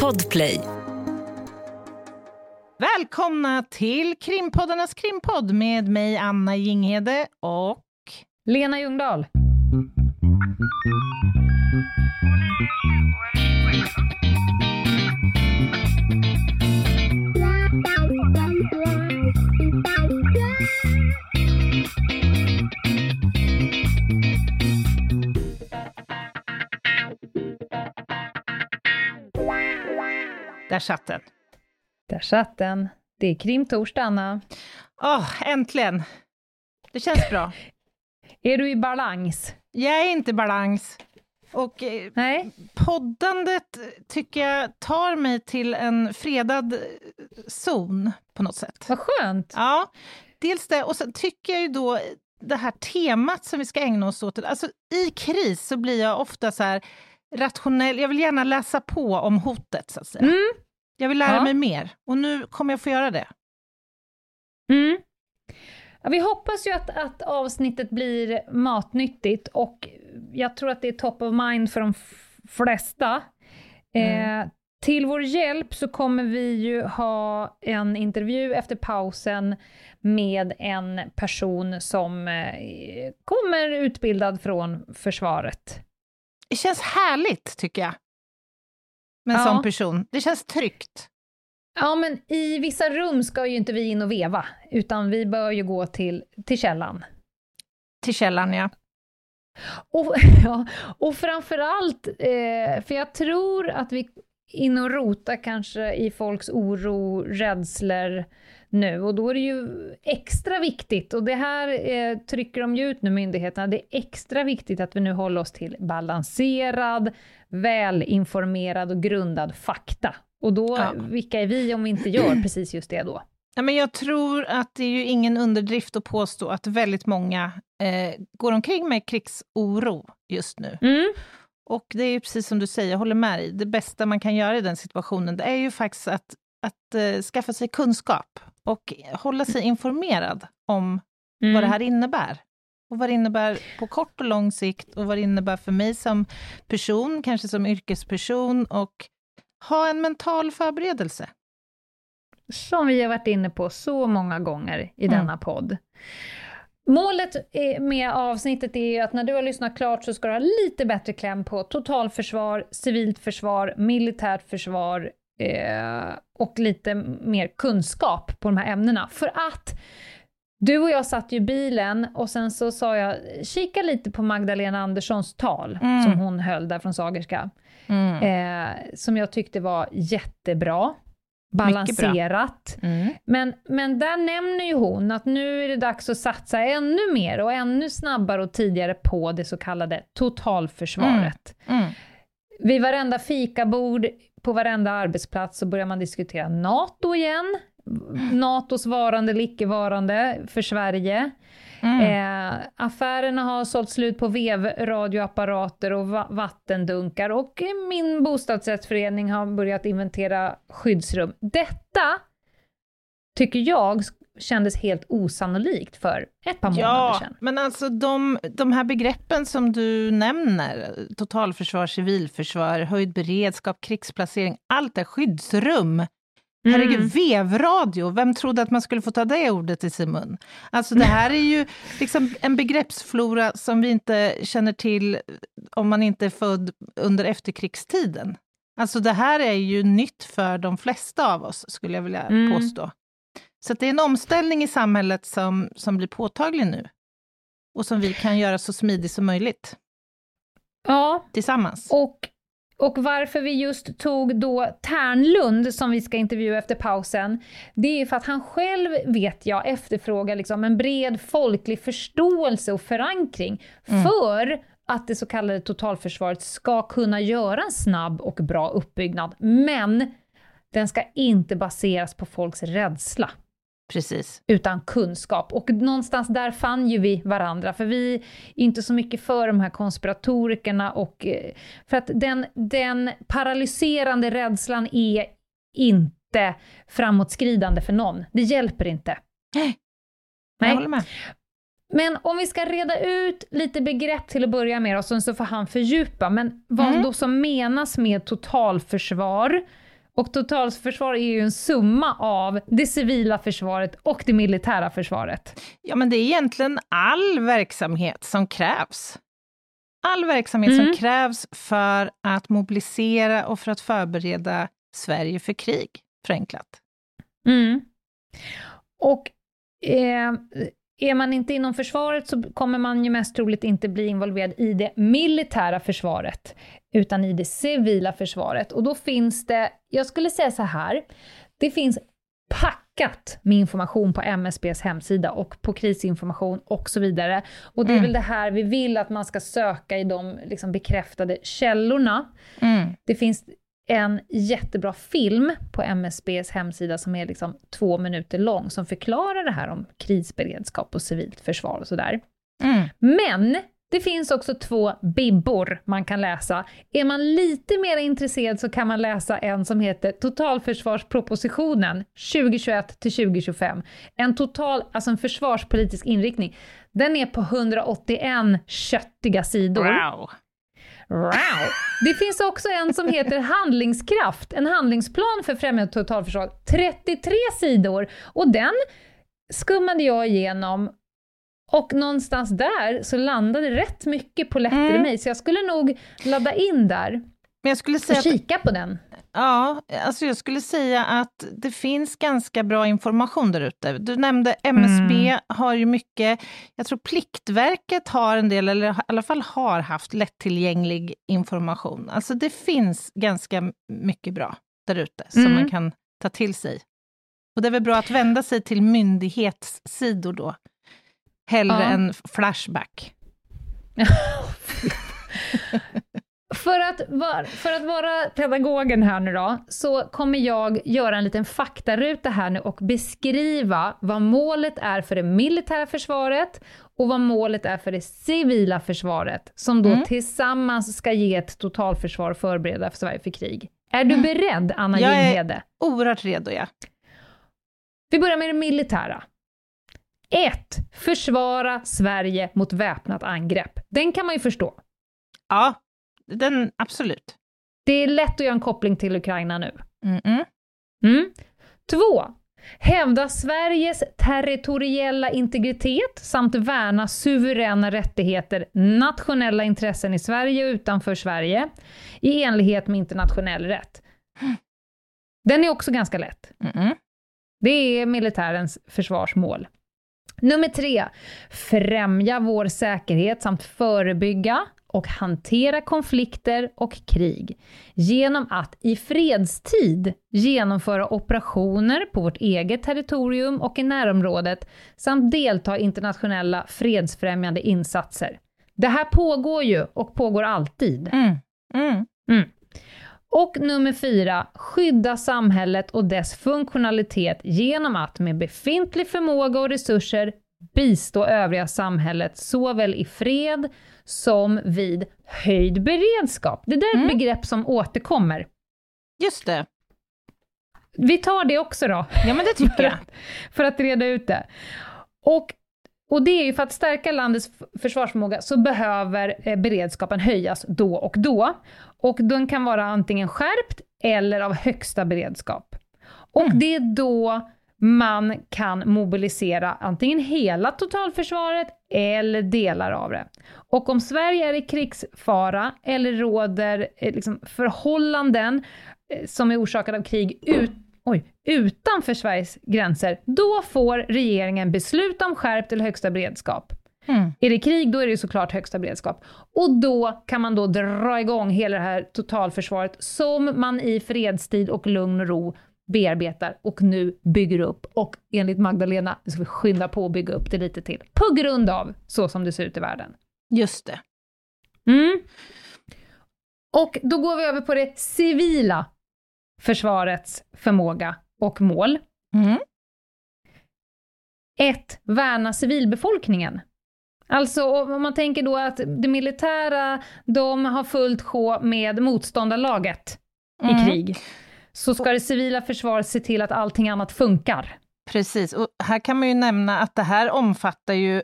Podplay. Välkomna till krimpoddarnas krimpodd med mig Anna Jinghede och Lena Ljungdahl. Satt den. Där satt den. Det är krimtorsdag, Anna. Åh, äntligen! Det känns bra. Är du i balans? Jag är inte i balans. Och eh, Nej. poddandet tycker jag tar mig till en fredad eh, zon på något sätt. Vad skönt! Ja, dels det, och sen tycker jag ju då det här temat som vi ska ägna oss åt, alltså i kris så blir jag ofta så här rationell, jag vill gärna läsa på om hotet så att säga. Mm. Jag vill lära Ja. mig mer och nu kommer jag få göra det. Mm. Ja, vi hoppas ju att, att avsnittet blir matnyttigt och jag tror att det är top of mind för de flesta. Eh, till vår hjälp så kommer vi ju ha en intervju efter pausen med en person som eh, kommer utbildad från försvaret. Det känns härligt tycker jag. Med en Ja. sån person. Det känns tryggt. Ja, men i vissa rum ska ju inte vi in och veva, utan vi bör ju gå till, till källan. Till källan, ja. Och, ja, och framförallt, eh, för jag tror att vi in och rota kanske i folks oro, rädslor nu, och då är det ju extra viktigt, och det här eh, trycker de ju ut nu, myndigheterna, det är extra viktigt att vi nu håller oss till balanserad, välinformerad och grundad fakta. Och då, Ja. vilka är vi om vi inte gör precis just det då? Ja, men jag tror att det är ju ingen underdrift att påstå att väldigt många eh, går omkring med krigsoro just nu. Mm. Och det är ju precis som du säger, jag håller med dig. Det bästa man kan göra i den situationen, det är ju faktiskt att, att eh, skaffa sig kunskap och hålla sig informerad om Mm. vad det här innebär. Och vad det innebär på kort och lång sikt och vad det innebär för mig som person, kanske som yrkesperson och ha en mental förberedelse. som vi har varit inne på så många gånger i Mm. denna podd. Målet med avsnittet är ju att när du har lyssnat klart så ska du ha lite bättre kläm på totalförsvar, civilt försvar, militärt försvar eh, och lite mer kunskap på de här ämnena. För att du och jag satt ju i bilen och sen så sa jag, kika lite på Magdalena Anderssons tal Mm. som hon höll där från Sagerska eh, som jag tyckte var jättebra. Balanserat. Mm. Men, men där nämner ju hon att nu är det dags att satsa ännu mer och ännu snabbare och tidigare på det så kallade totalförsvaret. Mm. Vid varenda fikabord, på varenda arbetsplats så börjar man diskutera NATO igen. NATOs varande eller icke-varande för Sverige. Mm. Eh, affärerna har sålt slut på vevradioapparater och va- vattendunkar och min bostadsrättsförening har börjat inventera skyddsrum. Detta tycker jag kändes helt osannolikt för ett par månader Ja, sedan. men alltså de, de här begreppen som du nämner, totalförsvar, civilförsvar, höjd beredskap, krigsplacering, allt det, skyddsrum. Herregud, Mm. vevradio, vem trodde att man skulle få ta det ordet i sin mun? Alltså det här är ju liksom en begreppsflora som vi inte känner till om man inte är född under efterkrigstiden. Alltså det här är ju nytt för de flesta av oss, skulle jag vilja Mm. påstå. Så det är en omställning i samhället som, som blir påtaglig nu. Och som vi kan göra så smidig som möjligt, Ja, tillsammans. och, och varför vi just tog då Ternlund, som vi ska intervjua efter pausen, det är för att han själv, vet jag, efterfrågar liksom en bred folklig förståelse och förankring Mm. för att det så kallade totalförsvaret ska kunna göra en snabb och bra uppbyggnad. Men den ska inte baseras på folks rädsla Precis. utan kunskap. Och någonstans där fann ju vi varandra, för vi är inte så mycket för de här konspiratorikerna och eh, för att den, den paralyserande rädslan är inte framåtskridande för någon. Det hjälper inte. Nej. Nej. Jag håller med. Men om vi ska reda ut lite begrepp till att börja med och sen så får han fördjupa, men vad Mm. då som menas med totalförsvar? Och totalförsvar är ju en summa av det civila försvaret och det militära försvaret. Ja, men det är egentligen all verksamhet som krävs. All verksamhet Mm. som krävs för att mobilisera och för att förbereda Sverige för krig, förenklat. Mm. Och eh, är man inte inom försvaret så kommer man ju mest troligt inte bli involverad i det militära försvaret, utan i det civila försvaret. Och då finns det, jag skulle säga så här, det finns packat med information på MSBs hemsida och på krisinformation och så vidare. Och det är Mm. väl det här vi vill att man ska söka i de liksom bekräftade källorna. Mm. Det finns en jättebra film på MSBs hemsida som är liksom två minuter lång, som förklarar det här om krisberedskap och civilt försvar och sådär. Mm. Men det finns också två bibbor man kan läsa. Är man lite mer intresserad så kan man läsa en som heter Totalförsvarspropositionen 2021 till 2025. En total, alltså en försvarspolitisk inriktning. Den är på 181 köttiga sidor. Wow. Wow. Det finns också en som heter Handlingskraft, en handlingsplan för främjande av totalförsvar. 33 sidor. Och den skummade jag igenom och någonstans där så landade rätt mycket på lätter i Mm. mig, så jag skulle nog ladda in där Men jag skulle och säga att kika på den. Ja, alltså jag skulle säga att det finns ganska bra information där ute. Du nämnde MSB Mm. har ju mycket, jag tror Pliktverket har en del, eller i alla fall har haft lättillgänglig information. Alltså det finns ganska mycket bra där ute som Mm. man kan ta till sig. Och det är väl bra att vända sig till myndighetssidor då, hellre Ja. än Flashback. För att, var, för att vara pedagogen här nu då, så kommer jag göra en liten faktaruta här nu och beskriva vad målet är för det militära försvaret och vad målet är för det civila försvaret, som då Mm. tillsammans ska ge ett totalförsvar och förbereda för Sverige för krig. Är du Mm. beredd, Anna Jag är- Jinghede? Oerhört redo, ja. Vi börjar med det militära. 1. Försvara Sverige mot väpnat angrepp. Den kan man ju förstå. Ja, den, absolut. Det är lätt att göra en koppling till Ukraina nu. Mm-mm. Mm. Två. Hävda Sveriges territoriella integritet samt värna suveräna rättigheter, nationella intressen i Sverige och utanför Sverige i enlighet med internationell rätt. Den är också ganska lätt. Mm-mm. Det är militärens försvarsmål. Nummer tre. Främja vår säkerhet samt förebygga och hantera konflikter och krig genom att i fredstid genomföra operationer på vårt eget territorium och i närområdet samt delta i internationella fredsfrämjande insatser. Det här pågår ju och pågår alltid. Mm. Mm. Och nummer fyra, skydda samhället och dess funktionalitet genom att med befintlig förmåga och resurser bistå övriga samhället såväl i fred som vid höjd beredskap. Det där är ett Mm. begrepp som återkommer. Just det. Vi tar det också då, Ja, men det tycker jag. för att reda ut det. Och, och det är ju för att stärka landets försvarsförmåga så behöver eh, beredskapen höjas då och då. Och den kan vara antingen skärpt eller av högsta beredskap. Och Mm. det är då man kan mobilisera antingen hela totalförsvaret eller delar av det. Och om Sverige är i krigsfara eller råder eh, liksom, förhållanden eh, som är orsakade av krig ut, oj, utanför Sveriges gränser, då får regeringen besluta om skärpt eller högsta beredskap. Mm. Är det krig, då är det såklart högsta beredskap. Och då kan man då dra igång hela det här totalförsvaret som man i fredstid och lugn och ro bearbetar och nu bygger upp. Och enligt Magdalena, nu ska vi skynda på att bygga upp det lite till. På grund av så som det ser ut i världen. Just det. Mm. Och då går vi över på det civila försvarets förmåga och mål. Mm. 1. Värna civilbefolkningen. Alltså om man tänker då att det militära, de har fullt sjå med motståndarlaget i Mm. krig. Så ska det civila försvaret se till att allting annat funkar. Precis, och här kan man ju nämna att det här omfattar ju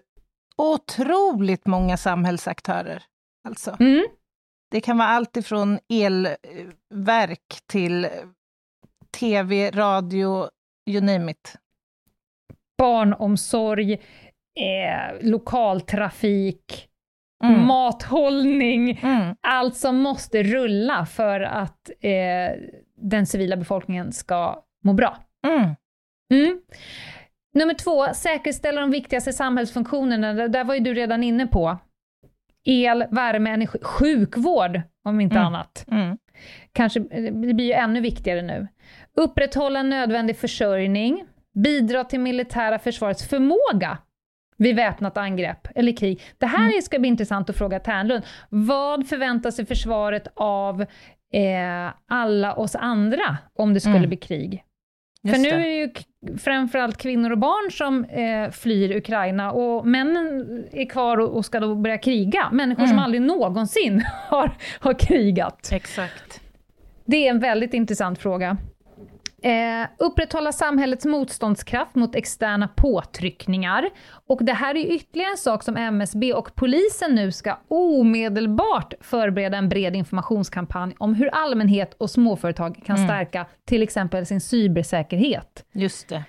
otroligt många samhällsaktörer. Alltså. Mm. Det kan vara allt ifrån elverk till tv, radio, you name it. Barnomsorg, eh, lokaltrafik, mm. mathållning, mm. allt som måste rulla för att eh, den civila befolkningen ska må bra. Mm. mm. Nummer två, säkerställa de viktigaste samhällsfunktionerna. Det där var ju du redan inne på. El, värme, energi, sjukvård om inte mm. annat. Mm. Kanske, det blir ju ännu viktigare nu. Upprätthålla nödvändig försörjning, bidra till militära försvarets förmåga vid väpnat angrepp eller krig. Det här mm. ska bli intressant att fråga Ternlund. Vad förväntar sig försvaret av eh, alla oss andra om det skulle mm. bli krig? Just För nu är det ju framförallt kvinnor och barn som eh, flyr Ukraina och männen är kvar och, och ska då börja kriga. Människor mm. som aldrig någonsin har, har krigat. Exakt. Det är en väldigt intressant fråga. Eh, upprätthålla samhällets motståndskraft mot externa påtryckningar. Och det här är ytterligare en sak som MSB och polisen nu ska omedelbart förbereda en bred informationskampanj om hur allmänhet och småföretag kan mm. stärka till exempel sin cybersäkerhet. Just det.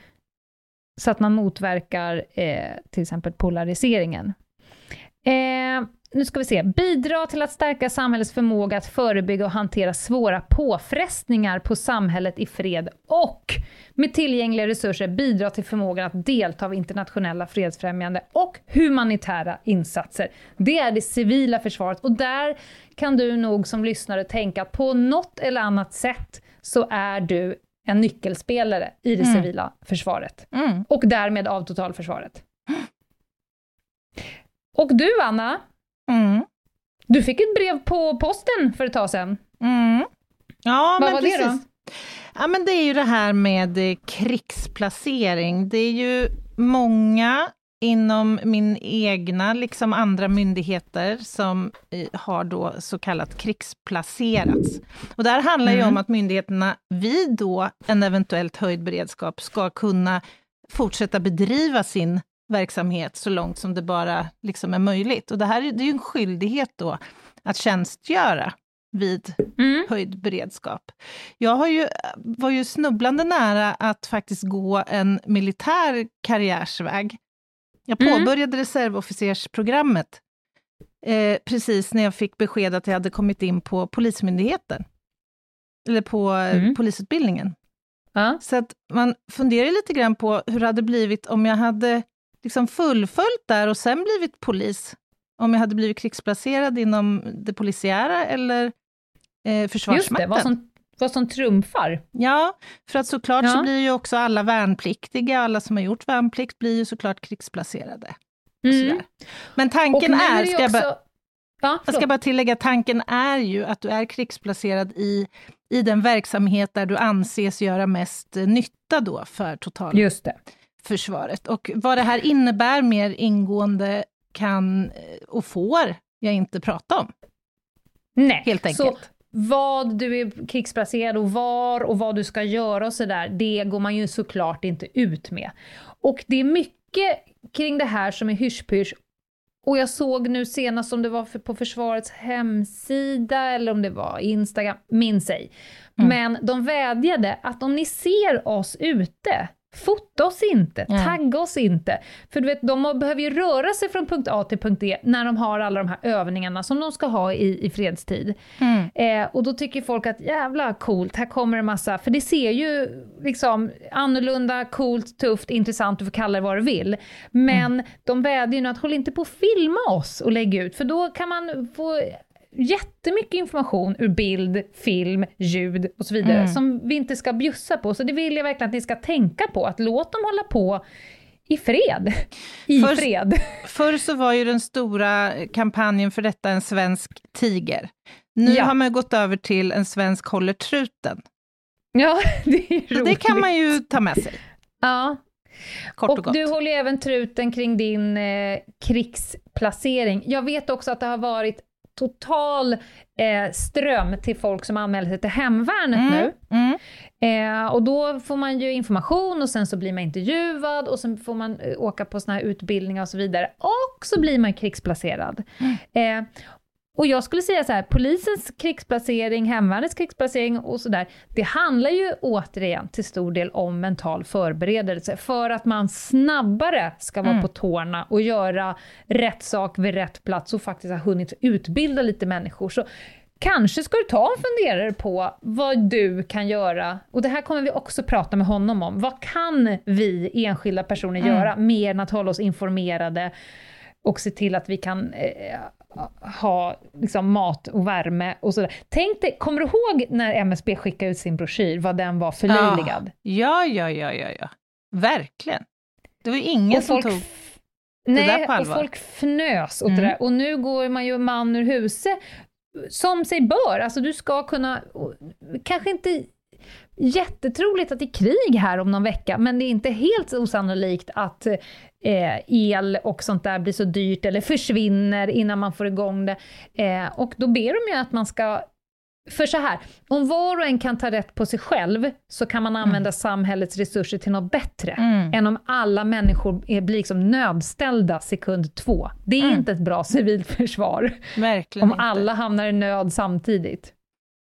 Så att man motverkar eh, till exempel polariseringen. Eh, nu ska vi se, bidra till att stärka samhällets förmåga att förebygga och hantera svåra påfrestningar på samhället i fred och med tillgängliga resurser bidra till förmågan att delta vid internationella fredsfrämjande och humanitära insatser. Det är det civila försvaret och där kan du nog som lyssnare tänka att på något eller annat sätt så är du en nyckelspelare i det mm. civila försvaret. Mm. Och därmed av totalförsvaret. Och du Anna, Mm. Du fick ett brev på posten för ett tag sedan. Mm. Ja, Vad men var precis. det då? Ja, men det är ju det här med eh, krigsplacering. Det är ju många inom min egna, liksom andra myndigheter, som eh, har då så kallat krigsplacerats. Och det här handlar mm. ju om att myndigheterna vid då en eventuellt höjd beredskap ska kunna fortsätta bedriva sin verksamhet så långt som det bara liksom är möjligt. Och det här det är ju en skyldighet då att tjänstgöra vid mm. höjd beredskap. Jag har ju, var ju snubblande nära att faktiskt gå en militär karriärsväg. Jag mm. påbörjade mm. reservofficersprogrammet eh, precis när jag fick besked att jag hade kommit in på Polismyndigheten. Eller på eh, mm. polisutbildningen. Ja. Så att man funderar lite grann på hur det hade blivit om jag hade liksom fullföljt där och sen blivit polis? Om jag hade blivit krigsplacerad inom det polisiära eller eh, Försvarsmakten? Just det, vad som, vad som trumfar. Ja, för att såklart ja. så blir ju också alla värnpliktiga, alla som har gjort värnplikt, blir ju såklart krigsplacerade. Mm. Men tanken är, ska jag, bara, ja, jag ska bara tillägga, tanken är ju att du är krigsplacerad i, i den verksamhet där du anses göra mest nytta då för total Just det försvaret. Och vad det här innebär mer ingående kan eh, och får jag inte prata om. Nej, helt enkelt. Så vad du är krigsplacerad och var och vad du ska göra och sådär, det går man ju såklart inte ut med. Och det är mycket kring det här som är hysch och jag såg nu senast om det var på försvarets hemsida eller om det var Instagram, minns ej. Mm. Men de vädjade att om ni ser oss ute, Fota oss inte, mm. tagga oss inte. För du vet, de behöver ju röra sig från punkt A till punkt D när de har alla de här övningarna som de ska ha i, i fredstid. Mm. Eh, och då tycker folk att jävla coolt, här kommer en massa, för det ser ju liksom annorlunda, coolt, tufft, intressant, du får kalla det vad du vill. Men mm. de vädjar ju nu att håll inte på att filma oss och lägga ut, för då kan man få jättemycket information ur bild, film, ljud och så vidare, mm. som vi inte ska bjussa på. Så det vill jag verkligen att ni ska tänka på, att låt dem hålla på i fred. I förr, fred. Förr så var ju den stora kampanjen för detta en svensk tiger. Nu ja. har man gått över till en svensk håller truten. Ja, det är roligt. Så det kan man ju ta med sig. Ja. Kort och, och du håller ju även truten kring din eh, krigsplacering. Jag vet också att det har varit total eh, ström till folk som anmäler sig till Hemvärnet Mm, nu. mm. Eh, och då får man ju information och sen så blir man intervjuad och sen får man eh, åka på såna här utbildningar och så vidare. Och så blir man krigsplacerad. Eh, och jag skulle säga så här, polisens krigsplacering, hemvärnets krigsplacering och sådär, det handlar ju återigen till stor del om mental förberedelse för att man snabbare ska vara Mm. på tårna och göra rätt sak vid rätt plats och faktiskt ha hunnit utbilda lite människor. Så Kanske ska du ta en funderare på vad du kan göra, och det här kommer vi också prata med honom om. Vad kan vi enskilda personer Mm. göra mer än att hålla oss informerade och se till att vi kan eh, ha liksom, mat och värme och sådär. Tänk dig, kommer du ihåg när MSB skickade ut sin broschyr, vad den var förlöjligad? Ja, ja, ja, ja, ja. Verkligen. Det var ingen och som tog... nej, där på och allvar. folk fnös åt Mm. det där. Och nu går man ju man ur huset som sig bör. Alltså du ska kunna, kanske inte jättetroligt att det är krig här om någon vecka, men det är inte helt osannolikt att eh, el och sånt där blir så dyrt eller försvinner innan man får igång det. Eh, och då ber de ju att man ska för så här, om var och en kan ta rätt på sig själv, så kan man använda samhällets resurser till något bättre, Mm. än om alla människor är, blir liksom nödställda sekund två. Det är Mm. inte ett bra civilförsvar, Verkligen om inte. alla hamnar i nöd samtidigt.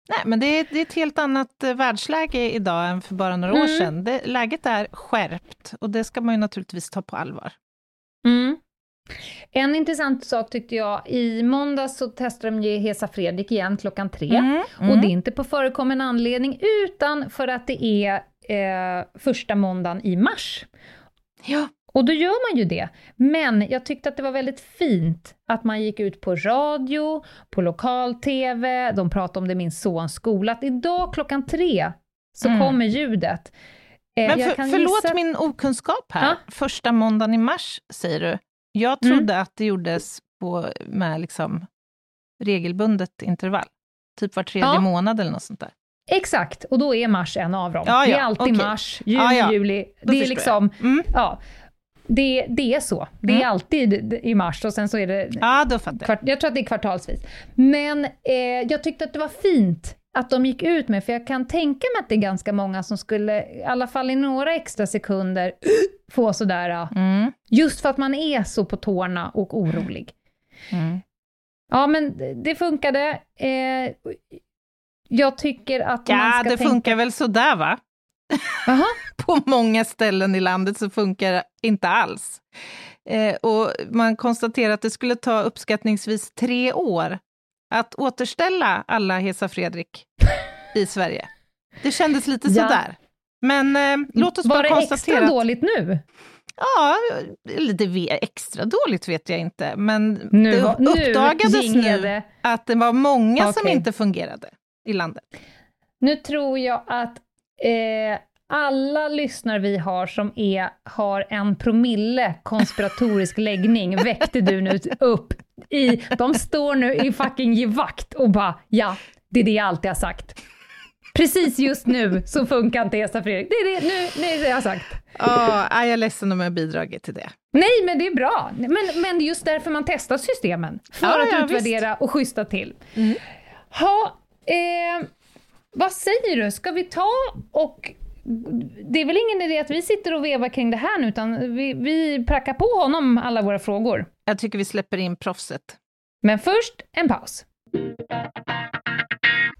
Nej, men det är, det är ett helt annat eh, världsläge idag än för bara några år Mm. sedan. Det, läget är skärpt och det ska man ju naturligtvis ta på allvar. Mm. En intressant sak tyckte jag, i måndags så testade de ju Hesa Fredrik igen klockan tre. Mm, Och mm. det är inte på förekommen anledning, utan för att det är eh, första måndagen i mars. Ja, Och då gör man ju det. Men jag tyckte att det var väldigt fint att man gick ut på radio, på lokal-tv, de pratade om det i min sons skola, att idag klockan tre så Mm. kommer ljudet. Eh, men för, förlåt gissa- min okunskap här. Ja. Första måndagen i mars, säger du. Jag Mm. trodde att det gjordes på, med liksom regelbundet intervall. Typ var tredje Ja. månad eller något sånt där. Exakt, och då är mars en av dem. Ja, det ja, är alltid okej. mars, juni, juli. Då Det är liksom, Mm. ja, det, det är så. Det är Mm. alltid i mars och sen så är det Ja, då fattar jag. Jag tror att det är kvartalsvis. Men eh, jag tyckte att det var fint att de gick ut med, för jag kan tänka mig att det är ganska många som skulle, i alla fall i några extra sekunder, få sådär, ja, Mm. just för att man är så på tårna och orolig. Mm. Ja, men det funkade. Eh, jag tycker att man Ja, ska det tänka... funkar väl sådär va? På många ställen i landet så funkar det inte alls. Eh, och man konstaterar att det skulle ta uppskattningsvis tre år att återställa alla Hesa Fredrik i Sverige. Det kändes lite Ja. sådär. Men eh, låt oss var bara det konstatera extra att, dåligt nu? Ja, det ve- extra dåligt vet jag inte, men Nu, det var- nu uppdagades nu det. att det var många som Okej. inte fungerade i landet. Nu tror jag att eh, alla lyssnare vi har som är, har en promille konspiratorisk läggning väckte du nu upp i, de står nu i fucking givakt och bara ja, det är det jag alltid har sagt. Precis just nu så funkar inte Esa Fredrik. Det är det, nu, nu är det jag har sagt. Ja, jag är ledsen om jag har bidragit till det. Nej, men det är bra. Men, men det är just därför man testar systemen. För Ja, att ja, utvärdera och schyssta till. Mm. Ha, eh, vad säger du, ska vi ta och... Det är väl ingen idé att vi sitter och vevar kring det här nu, utan vi, vi prackar på honom alla våra frågor. Jag tycker vi släpper in proffset. Men först en paus.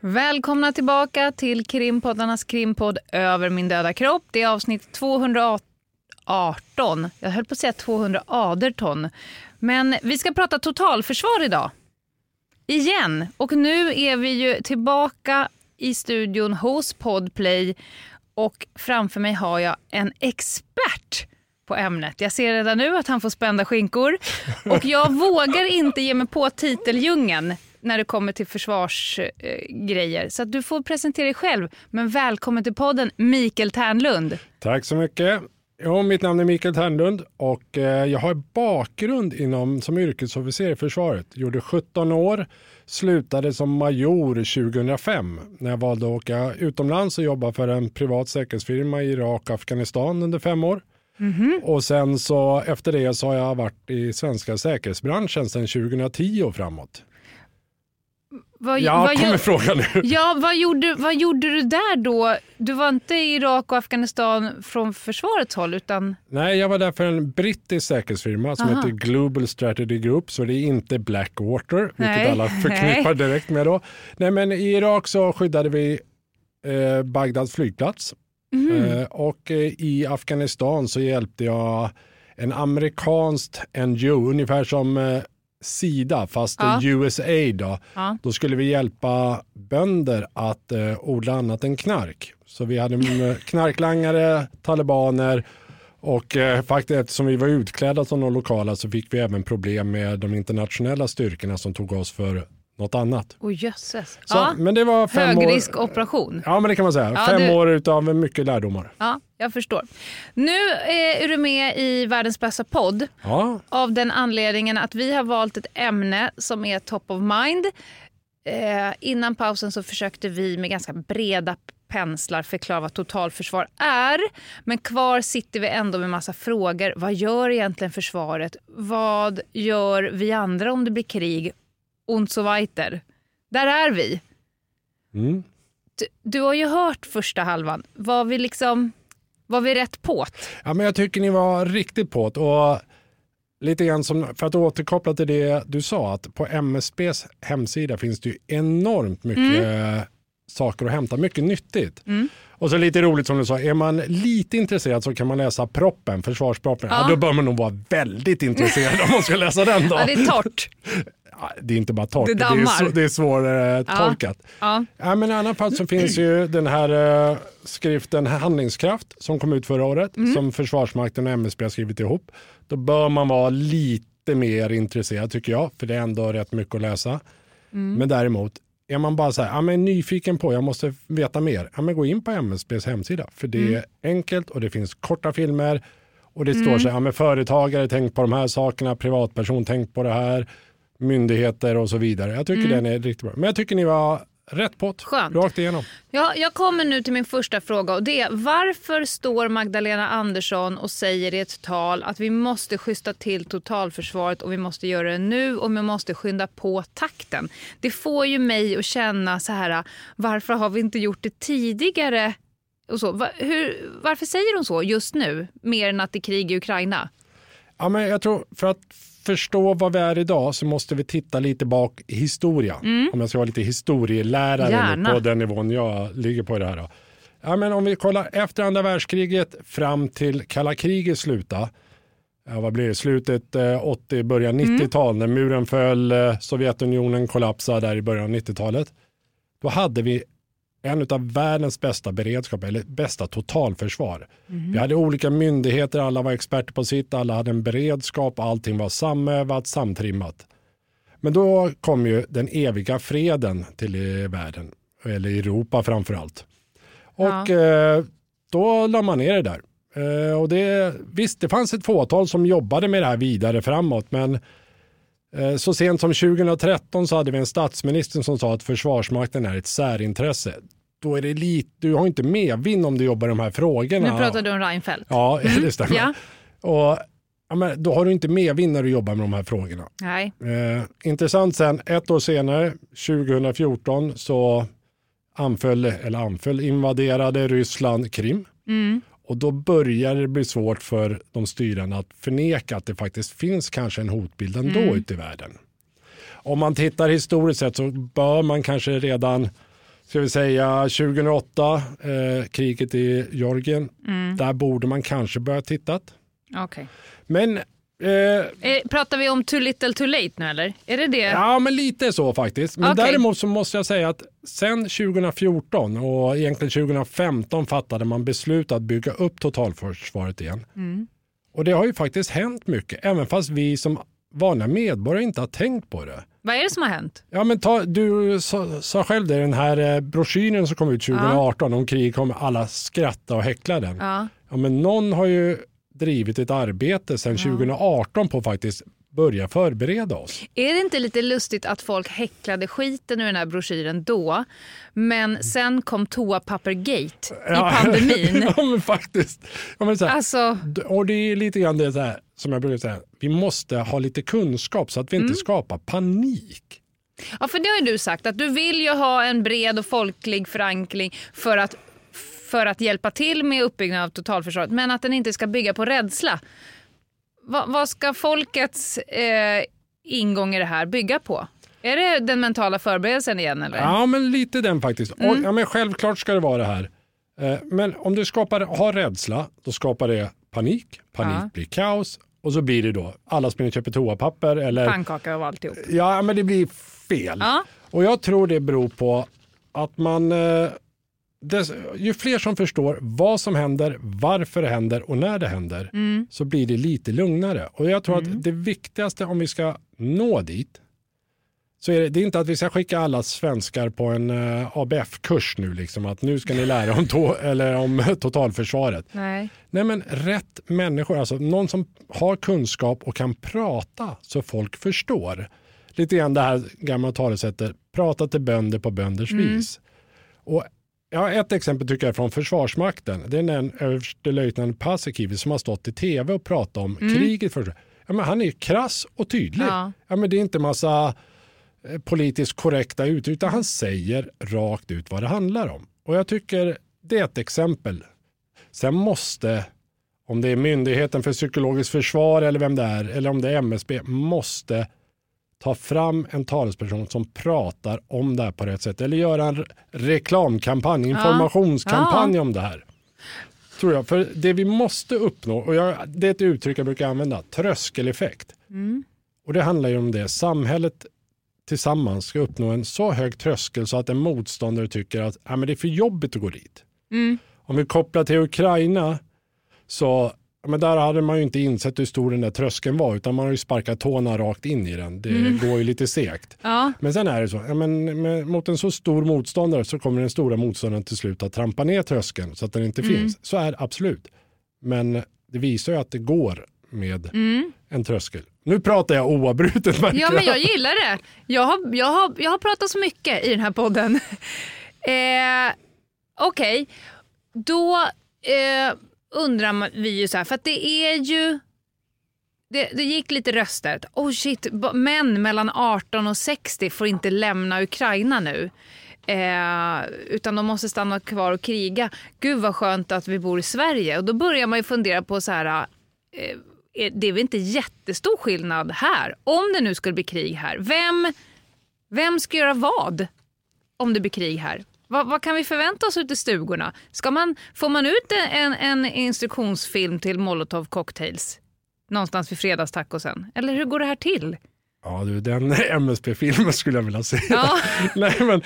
Välkomna tillbaka till krimpoddarnas krimpodd Över min döda kropp. Det är avsnitt 218. Jag höll på att säga 218. Men vi ska prata totalförsvar idag. Igen. Och nu är vi ju tillbaka i studion hos Podplay och framför mig har jag en expert på ämnet. Jag ser redan nu att han får spända skinkor. Och jag vågar inte ge mig på titeldjungeln när det kommer till försvarsgrejer. Eh, så du får presentera dig själv. Men välkommen till podden Mikael Ternlund. Tack så mycket. Ja, mitt namn är Mikael Ternlund och eh, jag har bakgrund inom, som yrkesofficer i försvaret. Gjorde 17 år, slutade som major 2005 när jag valde att åka utomlands och jobba för en privat säkerhetsfirma i Irak och Afghanistan under fem år. Mm-hmm. Och sen så efter det så har jag varit i svenska säkerhetsbranschen sedan 2010 och framåt. Vad, ja, vad kommer frågan nu. Ja, vad gjorde, vad gjorde du där då? Du var inte i Irak och Afghanistan från försvarets håll? utan... Nej, jag var där för en brittisk säkerhetsfirma som Aha. heter Global Strategy Group, så det är inte Blackwater, vilket Nej. alla förknippar direkt med. Då. Nej, men I Irak så skyddade vi eh, Bagdads flygplats mm. eh, och eh, i Afghanistan så hjälpte jag en amerikanskt NGO, ungefär som eh, Sida, fast ja. USA då, ja. då skulle vi hjälpa bönder att eh, odla annat än knark. Så vi hade knarklangare, talibaner och eh, faktiskt eftersom vi var utklädda som de lokala så fick vi även problem med de internationella styrkorna som tog oss för något annat. Oh, jösses. Så, ja. men det var fem Högriskoperation. Ja, men det kan man säga. Ja, fem du... år av mycket lärdomar. Ja, jag förstår. Nu eh, är du med i Världens bästa podd ja. av den anledningen att vi har valt ett ämne som är top of mind. Eh, innan pausen så försökte vi med ganska breda penslar förklara vad totalförsvar är. Men kvar sitter vi ändå med massa frågor. Vad gör egentligen försvaret? Vad gör vi andra om det blir krig? und so weiter. Där är vi. Mm. Du, du, har ju hört första halvan. Var vi liksom var vi rätt påt? Ja, men jag tycker ni var riktigt påt. Och lite grann som, för att återkoppla till det du sa, att på MSBs hemsida finns det ju enormt mycket mm. saker att hämta, mycket nyttigt. Mm. Och så lite roligt som du sa, är man lite intresserad så kan man läsa proppen, försvarsproppen. Ja. ja. då bör man nog vara väldigt intresserad om man ska läsa den. Då. Ja, det är torrt det är inte bara torrt, det, det, är, det är svårtolkat. Ja. Ja. Ja, men I alla fall så finns ju den här uh, skriften Handlingskraft som kom ut förra året mm. som Försvarsmakten och MSB har skrivit ihop. Då bör man vara lite mer intresserad tycker jag, för det är ändå rätt mycket att läsa. Mm. Men däremot, är man bara så här, ja, men nyfiken på, jag måste veta mer, ja, men gå in på MSBs hemsida. För det mm. är enkelt och det finns korta filmer och det står mm. så här, ja, men företagare, tänk på de här sakerna, privatperson, tänk på det här myndigheter och så vidare. Jag tycker mm. den är riktigt bra. Men jag tycker ni var rätt pott, Skönt. rakt igenom. Ja, jag kommer nu till min första fråga och det är varför står Magdalena Andersson och säger i ett tal att vi måste schyssta till totalförsvaret och vi måste göra det nu och vi måste skynda på takten. Det får ju mig att känna så här, varför har vi inte gjort det tidigare? Och så. Var, hur, varför säger hon så just nu, mer än att det är krig i Ukraina? Ja, men jag tror för att förstå vad vi är idag så måste vi titta lite bak i historia. Mm. Om jag ska vara lite historielärare på den nivån jag ligger på i det här. Då. Ja, men om vi kollar efter andra världskriget fram till kalla kriget slutade. Ja, vad blir det? Slutet eh, 80, början 90-tal mm. när muren föll, eh, Sovjetunionen kollapsade där i början av 90-talet. Då hade vi en av världens bästa beredskap, eller bästa totalförsvar. Mm. Vi hade olika myndigheter, alla var experter på sitt, alla hade en beredskap, allting var samövat, samtrimmat. Men då kom ju den eviga freden till världen, eller Europa framför allt. Och ja. eh, då la man ner det där. Eh, och det, visst, det fanns ett fåtal som jobbade med det här vidare framåt, men så sent som 2013 så hade vi en statsminister som sa att Försvarsmakten är ett särintresse då är det lite, du har inte medvind om du jobbar de här frågorna. Nu pratar du om Reinfeldt. Ja, mm. det stämmer. Ja. Och, ja, men då har du inte medvind när du jobbar med de här frågorna. Nej. Eh, intressant sen, ett år senare, 2014, så anföll, eller anföll, invaderade Ryssland Krim. Mm. Och då börjar det bli svårt för de styrande att förneka att det faktiskt finns kanske en hotbild ändå mm. ute i världen. Om man tittar historiskt sett så bör man kanske redan ska vi säga 2008, eh, kriget i Georgien. Mm. Där borde man kanske börja titta. Okay. Men Eh, eh, Pratar vi om too little too late nu eller? Är det det? Ja, men lite så faktiskt. Men okay. däremot så måste jag säga att sen 2014 och egentligen 2015 fattade man beslut att bygga upp totalförsvaret igen. Mm. Och det har ju faktiskt hänt mycket, även fast vi som vanliga medborgare inte har tänkt på det. Vad är det som har hänt? Ja, men ta, du sa, sa själv det, den här eh, broschyren som kom ut 2018 om krig kommer alla skratta och häckla den. Ja. Ja, men någon har ju drivit ett arbete sedan 2018 på faktiskt börja förbereda oss. Är det inte lite lustigt att folk häcklade skiten ur den här broschyren då, men sen kom toapappergate i pandemin? ja, men faktiskt. Ja, men så här, Alltså, och det är lite grann det så här, som jag brukar säga, vi måste ha lite kunskap så att vi inte skapar panik. ja, för det har ju du sagt att du vill ju ha en bred och folklig förankring för att, för att hjälpa till med uppbyggnaden av totalförsvaret, men att den inte ska bygga på rädsla. Va, vad ska folkets eh, ingång i det här bygga på? Är det den mentala förberedelsen igen eller? Ja, men lite den faktiskt. Och, ja, men självklart ska det vara det här. Eh, Men om du skapar, har rädsla, då skapar det panik. Panik Ja. blir kaos och så blir det då alla springer och köper toapapper. Eller, Pannkaka och alltihop. ja, men det blir fel. Ja. Och jag tror det beror på att man, eh, dess, ju fler som förstår vad som händer, varför det händer och när det händer, Mm. så blir det lite lugnare. Och jag tror att det viktigaste om vi ska nå dit, så är det, det är inte att vi ska skicka alla svenskar på en eh, ABF-kurs nu, liksom, att nu ska ni lära om, to, eller om totalförsvaret. Nej. Nej men rätt människor, alltså någon som har kunskap och kan prata så folk förstår. Lite grann det här gamla talesättet, prata till bönder på bönders vis. Och ja, ett exempel tycker jag är från Försvarsmakten. Det är en överstelöjtnant Paasikivi som har stått i tv och pratat om kriget. För, ja, men han är krass och tydlig. Ja. Ja, men det är inte massa eh, politiskt korrekta ut, utan han säger rakt ut vad det handlar om. Och jag tycker det är ett exempel. Sen måste, om det är Myndigheten för psykologiskt försvar eller vem det är, eller om det är MSB, måste ta fram en talesperson som pratar om det här på rätt sätt. Eller göra en re- reklamkampanj, informationskampanj om det här. Tror jag. För det vi måste uppnå, och jag, det är ett uttryck jag brukar använda, tröskeleffekt. Och det handlar ju om det, samhället tillsammans ska uppnå en så hög tröskel så att en motståndare tycker att ah, men det är för jobbigt att gå dit. Om vi kopplar till Ukraina så ja, men där hade man ju inte insett hur stor den där tröskeln var utan man har ju sparkat tårna rakt in i den. Det går ju lite segt. Ja. Men sen är det så, ja, men, med, mot en så stor motståndare så kommer den stora motståndaren till slut att trampa ner tröskeln så att den inte finns. Så är det absolut. Men det visar ju att det går med en tröskel. Nu pratar jag oavbrutet Ja, men jag gillar det. Jag har, jag har, jag har pratat så mycket i den här podden. eh, Okej, då eh, undrar vi ju så här, för att det är ju... Det, det gick lite röster. Oh shit, män mellan 18 och 60 får inte lämna Ukraina nu. Eh, utan de måste stanna kvar och kriga. Gud vad skönt att vi bor i Sverige. Och då börjar man ju fundera på så här... Eh, det är väl inte jättestor skillnad här? Om det nu skulle bli krig här. Vem, vem ska göra vad om det blir krig här? Vad, vad kan vi förvänta oss ute i stugorna? Ska man, får man ut en, en instruktionsfilm till Molotov cocktails någonstans vid fredagstacosen? Eller hur går det här till? Ja du, den MSB-filmen skulle jag vilja se. Ja. Nej men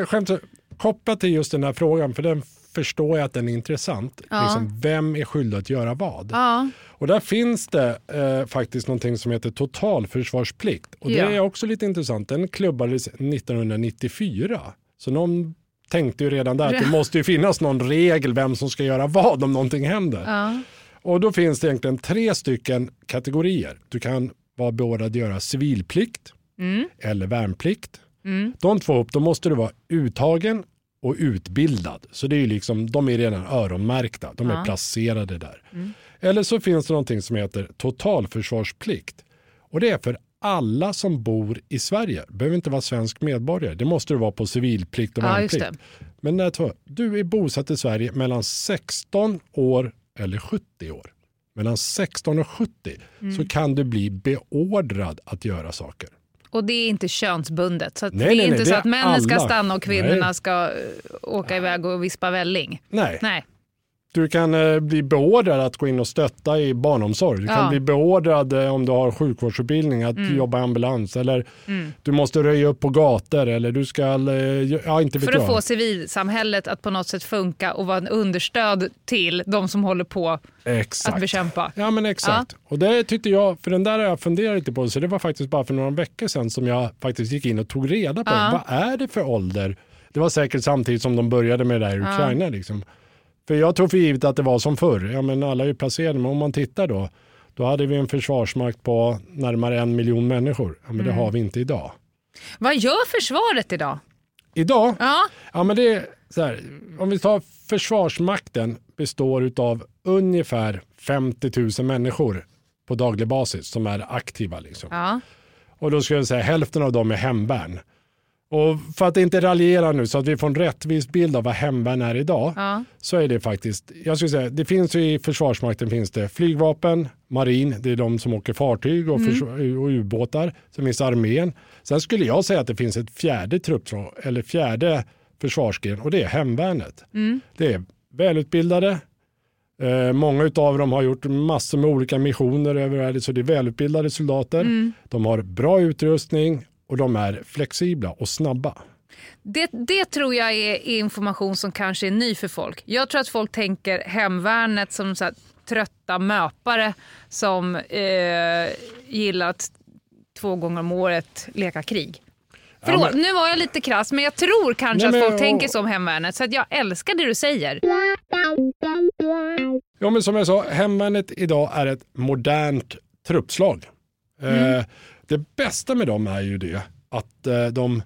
eh, skämt kopplat till just den här frågan, för den förstår jag att den är intressant. Ja. Liksom, vem är skyldig att göra vad? Ja, Och där finns det eh, faktiskt någonting som heter totalförsvarsplikt. Och Ja. det är också lite intressant. Den klubbades 1994. Så någon tänkte ju redan där att det måste ju finnas någon regel vem som ska göra vad om någonting händer. ja. Och då finns det egentligen tre stycken kategorier. Du kan vara beordrad att göra civilplikt Mm. eller värnplikt. De två upp, då måste du vara uttagen och utbildad. Så det är ju liksom, de är redan öronmärkta, de är Ja. placerade där. Eller så finns det någonting som heter totalförsvarsplikt. Och det är för alla som bor i Sverige. Behöver inte vara svensk medborgare. Det måste du vara på civilplikt och Ja, värnplikt. Men det är två. du är bosatt i Sverige mellan 16 år eller 70 år. Mellan 16 och 70 Mm. så kan du bli beordrad att göra saker. Och det är inte könsbundet. Så Nej, det är nej, inte nej, så att männen ska alla. stanna och kvinnorna ska eh, åka iväg och vispa välling. Nej, Nej. Du kan eh, bli beordrad att gå in och stötta i barnomsorg. Du kan Ja. bli beordrad eh, om du har sjukvårdsutbildning att Mm. jobba i ambulans. Eller du måste röja upp på gator. Eller du ska, eh, ja inte vet För att jag. få civilsamhället att på något sätt funka och vara en understöd till de som håller på Exakt. att bekämpa. Ja men exakt. Och det tyckte jag, för den där har jag funderat lite på, så det var faktiskt bara för några veckor sedan som jag faktiskt gick in och tog reda på Ja. vad är det för ålder? Det var säkert samtidigt som de började med det där i Ukraina. Liksom. För jag tror för givet att det var som förr, ja men alla är ju placerade, men om man tittar då, då hade vi en försvarsmakt på närmare en miljon människor. Ja, men det har vi inte idag. Vad gör försvaret idag? Idag, Ja, Ja, men det här, om vi tar Försvarsmakten består av ungefär 50 000 människor på daglig basis som är aktiva. Liksom. ja. Och då skulle jag säga hälften av dem är hemvärn. Och för att inte raljera nu så att vi får en rättvis bild av vad hemvärn är idag ja. så är det faktiskt, jag skulle säga, det finns ju i Försvarsmakten finns det flygvapen, marin, det är de som åker fartyg och, försv- och ubåtar. Sen finns armén. Sen skulle jag säga att det finns ett fjärde truppslag, eller fjärde försvarsgren och det är hemvärnet. Det är välutbildade, eh, många av dem har gjort massor med olika missioner över världen så det är välutbildade soldater. De har bra utrustning och de är flexibla och snabba. Det, det tror jag är information som kanske är ny för folk. Jag tror att folk tänker hemvärnet som så här, trötta möpare som eh, gillar att två gånger om året leka krig. Förlåt, men- nu var jag lite krass men jag tror kanske Nej, att folk tänker som hemvärnet så att jag älskar det du säger. Ja, men som jag sa, hemvärnet idag är ett modernt truppslag. Eh, det bästa med dem är ju det att eh, de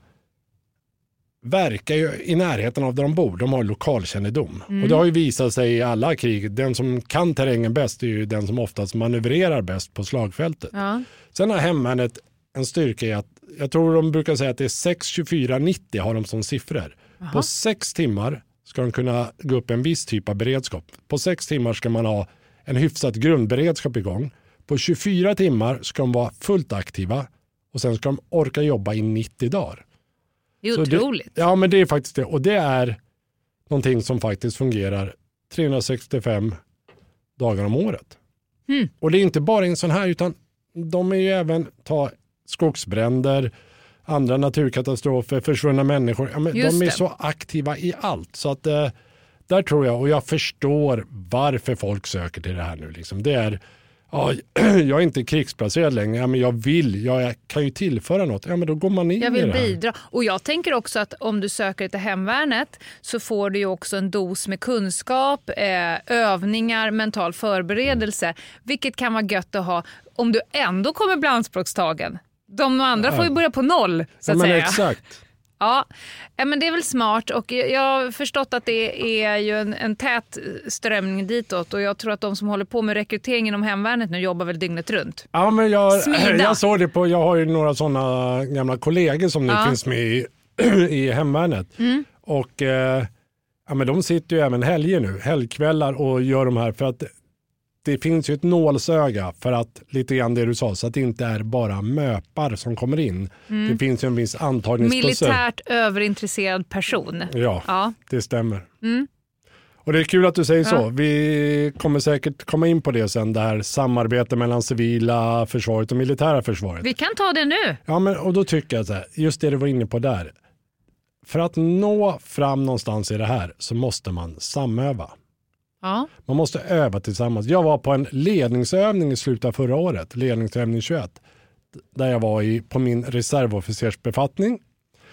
verkar ju i närheten av där de bor. De har lokalkännedom. Och det har ju visat sig i alla krig. Den som kan terrängen bäst är ju den som oftast manövrerar bäst på slagfältet. Ja. Sen har hemvärnet en styrka i att jag tror de brukar säga att det är 6, 24, 90 har de som siffror. På sex timmar ska de kunna gå upp en viss typ av beredskap. På sex timmar ska man ha en hyfsat grundberedskap igång. På 24 timmar ska de vara fullt aktiva och sen ska de orka jobba i 90 dagar. Det är Så det- otroligt. Ja, men det är faktiskt det. Och det är någonting som faktiskt fungerar 365 dagar om året. Mm. Och det är inte bara en sån här, utan de är ju även ta skogsbränder, andra naturkatastrofer, försvunna människor. Ja, de är det. så aktiva i allt. Så att eh, där tror jag, och jag förstår varför folk söker till det här nu. Liksom. Det är, ja, jag är inte krigsplacerad längre, ja, men jag vill, jag kan ju tillföra något. Ja, men då går man in Jag i vill det här. bidra. Och jag tänker också att om du söker till hemvärnet så får du ju också en dos med kunskap, eh, övningar, mental förberedelse. Vilket kan vara gött att ha om du ändå kommer bli anspråkstagen. De andra får ju börja på noll så Ja, att men säga. exakt. Ja, ja, men det är väl smart och jag har förstått att det är ju en, en tät strömning ditåt och jag tror att de som håller på med rekrytering inom hemvärnet nu jobbar väl dygnet runt. Ja, men jag, Smida. jag såg det på, jag har ju några sådana gamla kollegor som nu Ja. finns med i, i hemvärnet. Mm. Och eh, ja, men de sitter ju även helger nu, helgkvällar och gör de här för att det finns ju ett nålsöga för att lite grann det du sa, så att det inte är bara möpar som kommer in. Det finns ju en viss antagningsprocess. Mm. Militärt överintresserad person. Ja, Ja. det stämmer. Mm. Och det är kul att du säger Ja. så. Vi kommer säkert komma in på det sen, det här samarbetet mellan civila försvaret och militära försvaret. Vi kan ta det nu. Ja, men, och då tycker jag så här, just det du var inne på där. För att nå fram någonstans i det här så måste man samöva. Ja. Man måste öva tillsammans. Jag var på en ledningsövning i slutet av förra året, ledningsövning 21, där jag var i, på min reservofficersbefattning.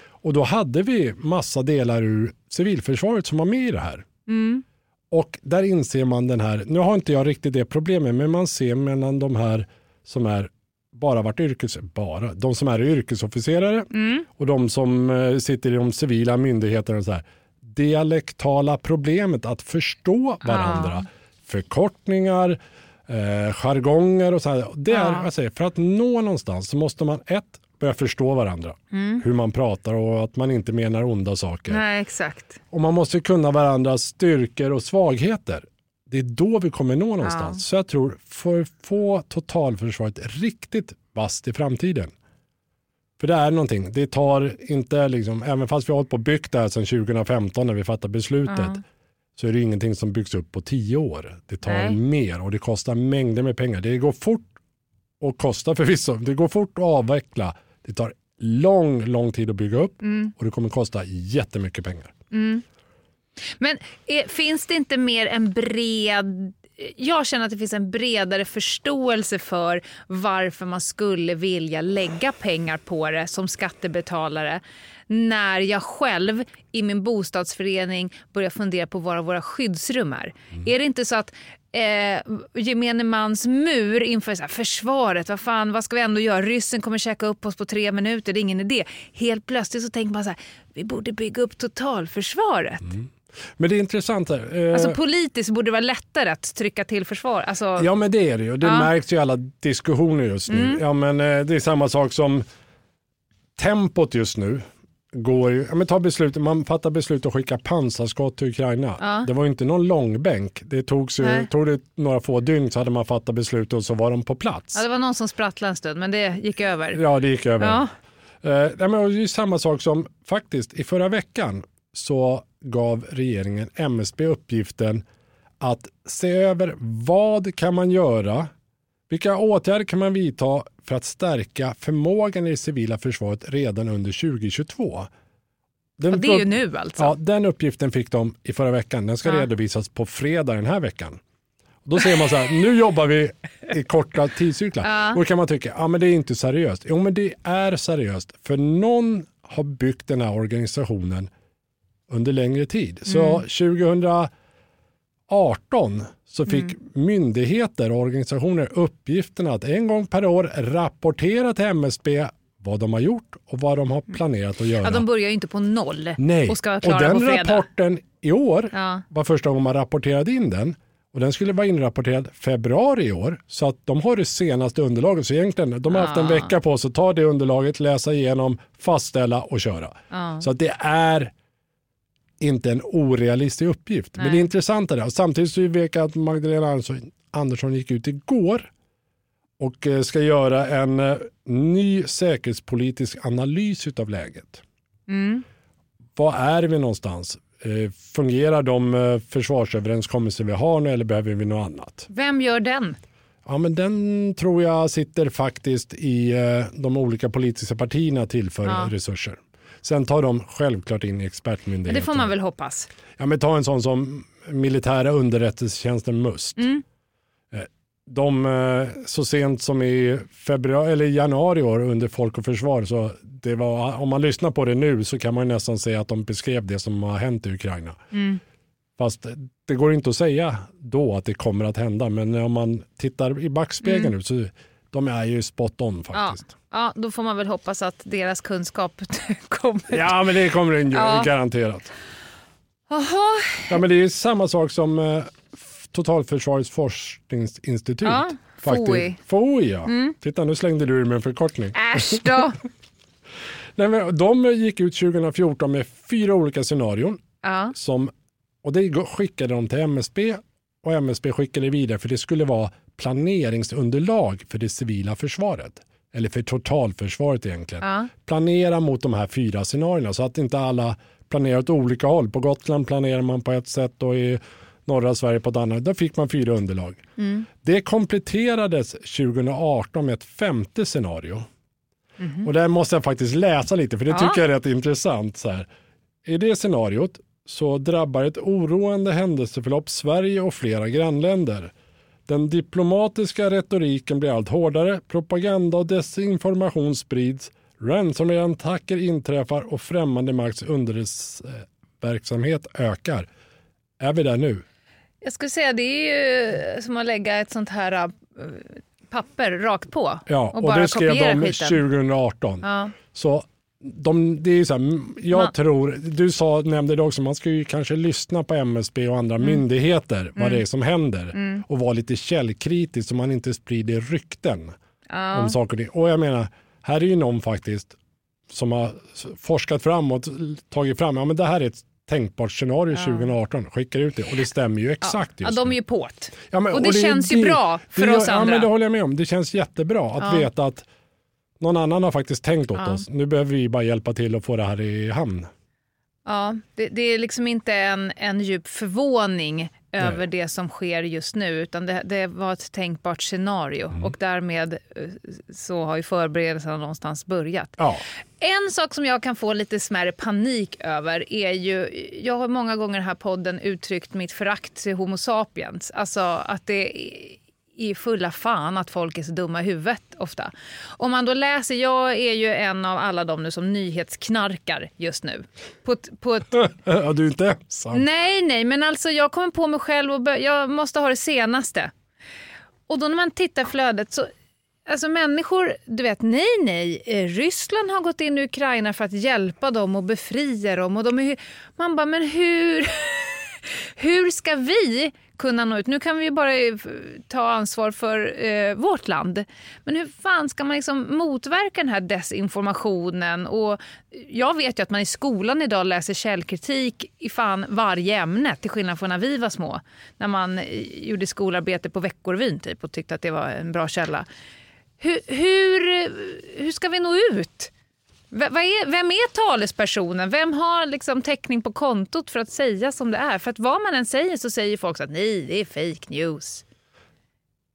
Och då hade vi massa delar ur civilförsvaret som var med i det här. Mm. Och där inser man den här, nu har inte jag riktigt det problemet, men man ser mellan de här som är bara varit yrkes, bara, de som är yrkesofficerare Mm. och de som eh, sitter i de civila myndigheterna och så här, dialektala problemet att förstå varandra. Förkortningar, eh, jargonger och så här. Det är, Ja. jag säger, för att nå någonstans så måste man ett, börja förstå varandra. Hur man pratar och att man inte menar onda saker. Mm. Nej, exakt. Och man måste kunna varandras styrkor och svagheter. Det är då vi kommer nå någonstans. Så jag tror för att få totalförsvaret riktigt vasst i framtiden. För det är någonting. Det tar inte, liksom, även fast vi har hållit på och byggt det här sedan 2015 när vi fattade beslutet. så är det ingenting som byggs upp på tio år. Det tar Nej. mer och det kostar mängder med pengar. Det går fort och kostar förvisso. Det går fort att avveckla. Det tar lång, lång tid att bygga upp och det kommer kosta jättemycket pengar. Men är, finns det inte mer en bred... Jag känner att det finns en bredare förståelse för varför man skulle vilja lägga pengar på det som skattebetalare när jag själv i min bostadsförening börjar fundera på var våra skyddsrum är. Är det inte så att eh, gemene mans mur inför så här, försvaret, vad fan, vad ska vi ändå göra? Ryssen kommer käka upp oss på tre minuter, det är ingen idé. Helt plötsligt så tänker man så här, vi borde bygga upp totalförsvaret. Men det är intressant här. Eh, Alltså politiskt borde det vara lättare att trycka till försvar. Alltså, Ja men det är det ju. Det Ja. märks ju i alla diskussioner just nu. Mm. Ja, men, eh, det är samma sak som tempot just nu. Går ja, men ta beslut, man fattar beslut att skicka pansarskott till Ukraina. Ja. Det var ju inte någon långbänk. Det togs ju, Nej. tog det några få dygn så hade man fattat beslut och så var de på plats. ja, det var någon som sprattlade en stund men det gick över. Ja, det gick över. Ja. Eh, men det är ju samma sak som faktiskt i förra veckan så gav regeringen MSB uppgiften att se över vad kan man göra, vilka åtgärder kan man vidta för att stärka förmågan i det civila försvaret redan under 2022. Den, Och det är ju nu alltså. Ja, den uppgiften fick de i förra veckan. Den ska Ja. redovisas på fredag den här veckan. Och då ser man så här, nu jobbar vi i korta tidscyklar. Ja. Då kan man tycka, ja men det är inte seriöst. Jo men det är seriöst, för någon har byggt den här organisationen under längre tid. Så 2018 så fick myndigheter och organisationer uppgiften att en gång per år rapportera till MSB vad de har gjort och vad de har planerat att göra. Ja, de börjar ju inte på noll Nej, och ska och klara den på fredag. rapporten i år Ja. var första gången man rapporterade in den. Och den skulle vara inrapporterad februari i år. Så att de har det senaste underlaget. Så egentligen, de har haft en vecka på sig att ta det underlaget, läsa igenom, fastställa och köra. Ja. Så att det är inte en orealistisk uppgift. Men Nej. det intressanta är, och samtidigt så vet jag att Magdalena Andersson, Andersson gick ut igår och eh, ska göra en eh, ny säkerhetspolitisk analys utav läget. Mm. Var är vi någonstans? Eh, Fungerar de försvarsöverenskommelser vi har nu eller behöver vi något annat? Vem gör den? Ja, men den tror jag sitter faktiskt i de olika politiska partierna tillför Ja. resurser. Sen tar de självklart in expertmyndigheter. Det får man väl hoppas. Ja, men ta en sån som militära underrättelsetjänsten MUST. Mm. Eh, De, eh, så sent som i februari, eller januari i år under Folk och Försvar, så det var, om man lyssnar på det nu så kan man nästan säga att de beskrev det som har hänt i Ukraina. Mm. Fast det går inte att säga då att det kommer att hända, men om man tittar i backspegeln Mm. nu så de är ju spot on faktiskt. Ja, då får man väl hoppas att deras kunskap kommer. Ja, men det kommer den ju Ja. garanterat. Jaha, Ja, men det är samma sak som eh, Totalförsvarets forskningsinstitut. Ja, FOI. FOI ja. Titta nu slängde du ur med en förkortning. äsch då. Nej, men de gick ut 2014 med fyra olika scenarion. Ja. Som, och det skickade de till MSB och MSB skickade vidare för det skulle vara planeringsunderlag för det civila försvaret. Eller för totalförsvaret egentligen. Ja. Planera mot de här fyra scenarierna så att inte alla planerar åt olika håll. På Gotland planerar man på ett sätt och i norra Sverige på ett annat. Då fick man fyra underlag. Det kompletterades 2018 med ett femte scenario. Och där måste jag faktiskt läsa lite för det Ja. tycker jag är rätt intressant. Så här. I det scenariot så drabbar ett oroande händelseförlopp Sverige och flera grannländer. Den diplomatiska retoriken blir allt hårdare, propaganda och desinformation sprids, ransomware-attacker inträffar och främmande makts underrättelseverksamhet ökar. Är vi där nu? Jag skulle säga det är ju som att lägga ett sånt här äh, papper rakt på Ja, och, och, bara det skrev de skiten. 2018. Ja. Så de, det är så här, jag Man- tror, du sa, nämnde det också, man ska ju kanske lyssna på MSB och andra Mm. myndigheter vad det är som händer och vara lite källkritisk så man inte sprider rykten Ja. om saker och ting. Och jag menar, här är ju någon faktiskt som har forskat framåt, tagit fram, ja men det här är ett tänkbart scenario 2018, skickar ut det och det stämmer ju exakt ja, just de är ju på't. Ja, men- och det, känns ju bra för det, oss Ja, andra. men det håller jag med om. Det känns jättebra att Ja. veta att någon annan har faktiskt tänkt åt Ja. oss. Nu behöver vi bara hjälpa till att få det här i hamn. Ja, det, det är liksom inte en, en djup förvåning över Nej. det som sker just nu, utan det, det var ett tänkbart scenario Mm. och därmed eh, så har ju förberedelserna någonstans börjat. Ja, En sak som jag kan få lite smärre panik över är ju, jag har många gånger i den här podden uttryckt mitt förakt till Homo sapiens, alltså att det i fulla fan att folk är så dumma i huvudet ofta. Om man då läser, jag är ju en av alla de nu som nyhetsknarkar just nu. På ett, på ett ja du är inte ensam. Nej, nej, men alltså jag kommer på mig själv och bör- jag måste ha det senaste. Och då när man tittar flödet så, alltså människor, du vet, nej, nej, eh, Ryssland har gått in i Ukraina för att hjälpa dem och befria dem. Och de är, man bara, men hur, hur ska vi kunna nå ut? Nu kan vi ju bara eh, ta ansvar för eh, vårt land. Men hur fan ska man liksom motverka den här desinformationen? Och eh, jag vet ju att man i skolan idag läser källkritik i fan varje ämne, till skillnad från när vi var små. När man eh, gjorde skolarbete på Veckorevyn typ, och tyckte att det var en bra källa. Hur, hur, hur ska vi nå ut? V- är, vem är talespersonen? Vem har liksom täckning på kontot för att säga som det är? För att vad man än säger så säger folk så att nej, det är fake news.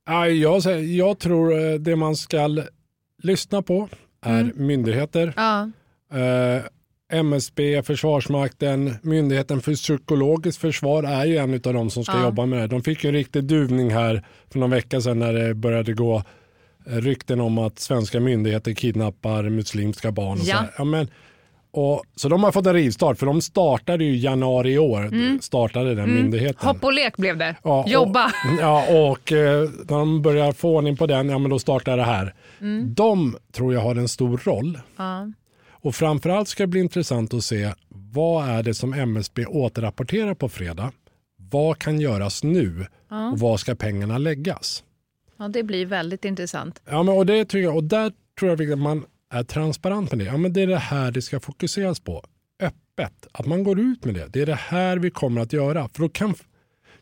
Jag, jag tror eh, det man ska lyssna på är Mm. myndigheter. Ja, Eh, MSB, Försvarsmakten, Myndigheten för psykologiskt försvar är ju en av de som ska Ja. jobba med det. De fick ju en riktig duvning här för någon vecka sedan när det började gå rykten om att svenska myndigheter kidnappar muslimska barn. Och Ja. så. Ja, men, och, så de har fått en rivstart för de startade ju januari i år. Startade den myndigheten. Mm. hopp och lek blev det. Ja, och- Jobba. Ja, och eh, när de börjar få ordning på den, ja men då startar det här. Mm. De tror jag har en stor roll. Ja. Och framförallt ska det bli intressant att se vad är det som MSB återrapporterar på fredag. Vad kan göras nu och var ska pengarna läggas? Ja, det blir väldigt intressant. Ja, men, och, det tycker jag, och där tror jag att man är transparent med det. Ja, men det är det här det ska fokuseras på. Öppet, att man går ut med det. Det är det här vi kommer att göra. För då kan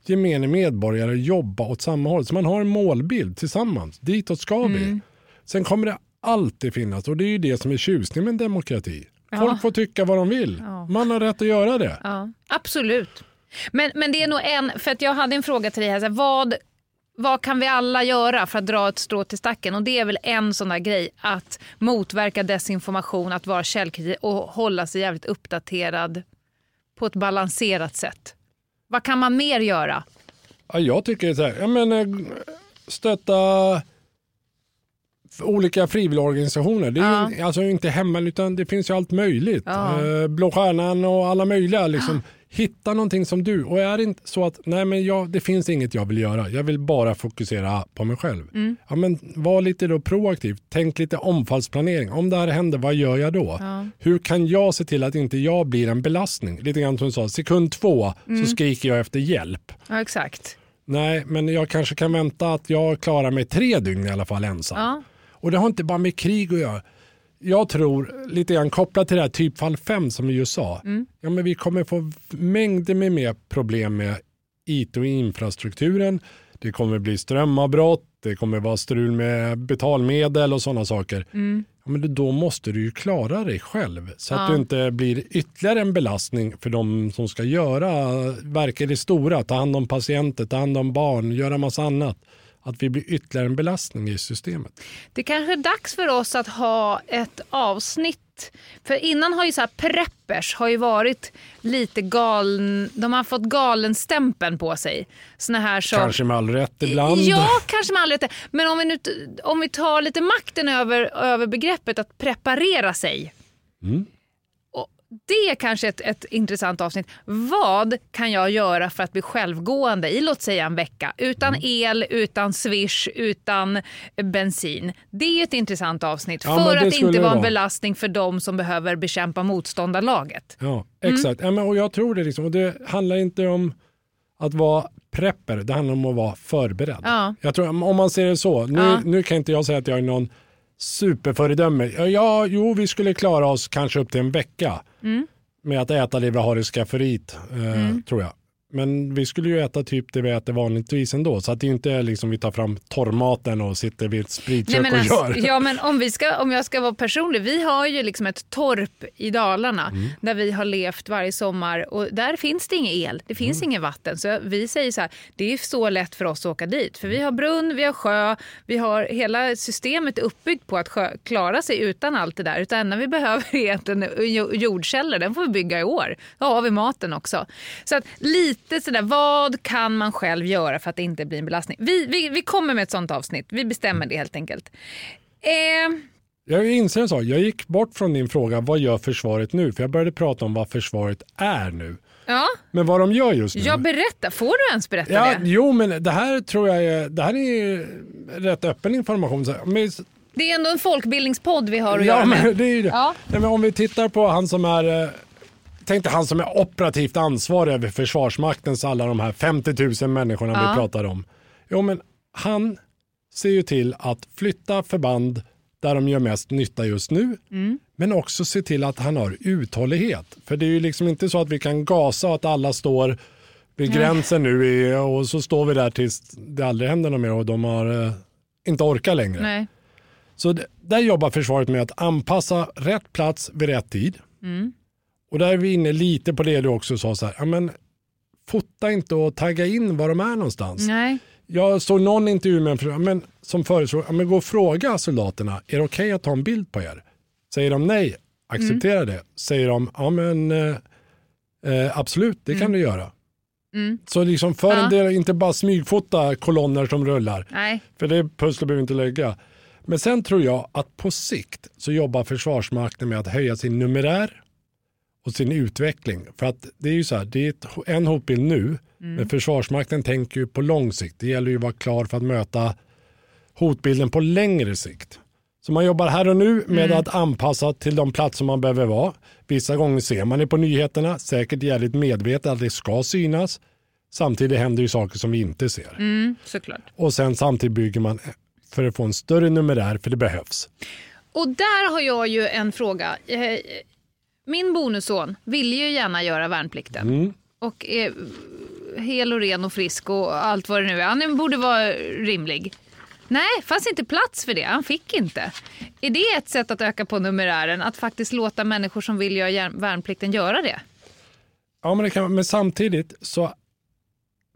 gemene medborgare jobba åt samma håll. Så man har en målbild tillsammans. Ditåt ska vi. Sen kommer det alltid finnas, och det är ju det som är tjusningen med en demokrati. Folk får tycka vad de vill. Man har rätt att göra det. Ja, absolut. Men, men det är nog en, för att jag hade en fråga till dig här, så här vad, vad kan vi alla göra för att dra ett strå till stacken? Och det är väl en sån där grej, att motverka desinformation, att vara källkritisk och hålla sig jävligt uppdaterad på ett balanserat sätt. Vad kan man mer göra? Ja, jag tycker så här, ja, men, eh, stötta olika frivilligorganisationer. Det är Ja. ju, alltså inte hemma utan det finns ju allt möjligt. Ja. Eh, Blå Stjärnan och alla möjliga. Liksom. Hitta någonting som du. Och är det inte så att nej men jag, det finns inget jag vill göra. Jag vill bara fokusera på mig själv. Mm. Ja, men var lite då proaktiv. Tänk lite omfallsplanering. Om det här händer, vad gör jag då? Hur kan jag se till att inte jag blir en belastning? Lite grann som du sa, sekund två Mm. så skriker jag efter hjälp. Ja, exakt. Nej, men jag kanske kan vänta att jag klarar mig tre dygn i alla fall ensam. Ja. Och det har inte bara med krig att göra. Jag tror, lite grann kopplat till det här typfall 5 som i USA, Mm. ja, men vi kommer få mängder med mer problem med IT och infrastrukturen. Det kommer bli strömavbrott, det kommer vara strul med betalmedel och sådana saker. Mm. Ja, men då måste du ju klara dig själv så att Ja. du inte blir ytterligare en belastning för de som ska göra verka i det stora, ta hand om patienter, ta hand om barn, göra massa annat. Att vi blir ytterligare en belastning i systemet. Det kanske är dags för oss att ha ett avsnitt. För innan har ju så här preppers har ju varit lite galen, de har fått galenstämpeln på sig. Såna här som... Kanske med all rätt ibland. Ja, kanske med all rätt. Men om vi, nu, om vi tar lite makten över, över begreppet att preparera sig. Mm. Det är kanske ett, ett intressant avsnitt. Vad kan jag göra för att bli självgående i låt säga en vecka? Utan Mm. el, utan swish, utan bensin. Det är ett intressant avsnitt Ja, för att inte vara en belastning för de som behöver bekämpa motståndarlaget. Ja, exakt. Ja, men, och jag tror det. Liksom. Och det handlar inte om att vara prepper, det handlar om att vara förberedd. Ja. Jag tror, om man ser det så, nu, nu kan inte jag säga att jag är någon superföredöme. Ja, jo, vi skulle klara oss kanske upp till en vecka Mm. med att äta det vi har i skafferiet, eh, tror jag. Men vi skulle ju äta typ det vi äter vanligtvis ändå. Så att det inte är liksom vi tar fram torrmaten och sitter vid ett spritkök och alltså, gör. Ja, men om, vi ska, om jag ska vara personlig. Vi har ju liksom ett torp i Dalarna mm. där vi har levt varje sommar och där finns det ingen el. Det finns mm. ingen vatten. Så vi säger så här, det är så lätt för oss att åka dit. För vi har brunn, vi har sjö, vi har hela systemet uppbyggt på att sjö, klara sig utan allt det där. Utan enda vi behöver är en jordkällare. Den får vi bygga i år. Då har vi maten också. Så att lite sådär, vad kan man själv göra för att det inte blir en belastning? Vi, vi, vi kommer med ett sånt avsnitt. Vi bestämmer det helt enkelt. Eh, jag inser en sak. Jag gick bort från din fråga, vad gör försvaret nu? För jag började prata om vad försvaret är nu. Ja. Men vad de gör just nu. Ja, berätta. Får du ens berätta ja, det? Jo, men det här tror jag är, det här är rätt öppen information. Men, det är ändå en folkbildningspodd vi har att ja, göra med. Men det är det. Ja. Nej, men om vi tittar på han som är eh, Tänk dig han som är operativt ansvarig över Försvarsmaktens alla de här 50 000 människorna ja. vi pratar om. Jo, men han ser ju till att flytta förband där de gör mest nytta just nu. Mm. Men också se till att han har uthållighet. För det är ju liksom inte så att vi kan gasa att alla står vid gränsen nu och så står vi där tills det aldrig händer något mer och de har eh, inte orkar längre. Nej. Så där jobbar försvaret med att anpassa rätt plats vid rätt tid. Mm. Och där är vi inne lite på det du också sa, så här, ja, men, fota inte och tagga in var de är någonstans. Nej. Jag såg någon intervju med en men, som föreslog, ja, men gå och fråga soldaterna, är det okej okay att ta en bild på er? Säger de nej, acceptera mm. det. Säger de, ja men eh, eh absolut, det mm. kan du göra. Mm. Så liksom för ja. en del, inte bara smygfota kolonner som rullar. Nej. För det pusslet behöver vi inte lägga. Men sen tror jag att på sikt så jobbar Försvarsmakten med att höja sin numerär och sin utveckling. För att det är ju så här, det är en hotbild nu, mm. men Försvarsmakten tänker ju på lång sikt. Det gäller ju att vara klar för att möta hotbilden på längre sikt. Så man jobbar här och nu med mm. att anpassa till de platser man behöver vara. Vissa gånger ser man det på nyheterna, säkert jävligt medvetet att det ska synas. Samtidigt händer ju saker som vi inte ser. Mm. Och sen samtidigt bygger man för att få en större numerär, för det behövs. Och där har jag ju en fråga. Min bonusson ville ju gärna göra värnplikten. Mm. Och är hel och ren och frisk och allt vad det nu är. Han borde vara rimlig. Nej, fanns inte plats för det. Han fick inte. Är det ett sätt att öka på numerären? Att faktiskt låta människor som vill göra värnplikten göra det? Ja, men, det kan, men samtidigt så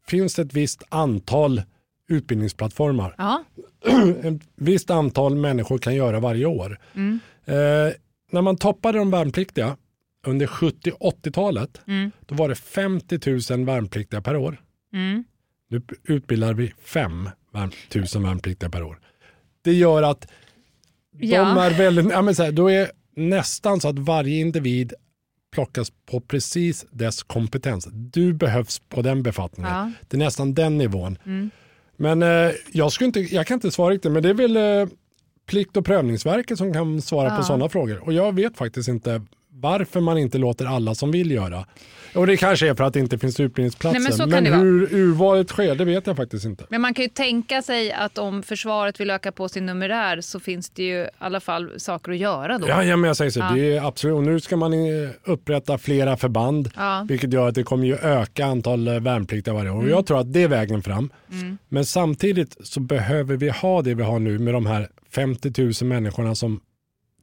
finns det ett visst antal utbildningsplattformar. Ja. ett visst antal människor kan göra varje år. Mm. Eh, när man toppade de värnpliktiga under 70-80-talet, mm. då var det 50 000 värnpliktiga per år. Mm. Nu utbildar vi 5 000 värnpliktiga per år. Det gör att ja. de är väldigt, ja men så här, då är nästan så att varje individ plockas på precis dess kompetens. Du behövs på den befattningen. Ja. Det är nästan den nivån. Mm. Men eh, jag, skulle inte, jag kan inte svara riktigt, men det är väl eh, Plikt och prövningsverket som kan svara ja. på sådana frågor. Och jag vet faktiskt inte varför man inte låter alla som vill göra. Och det kanske är för att det inte finns utbildningsplatser. Nej, men, men hur urvalet sker, det vet jag faktiskt inte. Men man kan ju tänka sig att om försvaret vill öka på sin numerär så finns det ju i alla fall saker att göra då. Ja, ja men jag säger så. Ja. Det är absolut. Nu ska man upprätta flera förband, ja. vilket gör att det kommer ju öka antal eh, värnpliktiga varje år. Mm. Och jag tror att det är vägen fram. Mm. Men samtidigt så behöver vi ha det vi har nu med de här 50 000 människorna som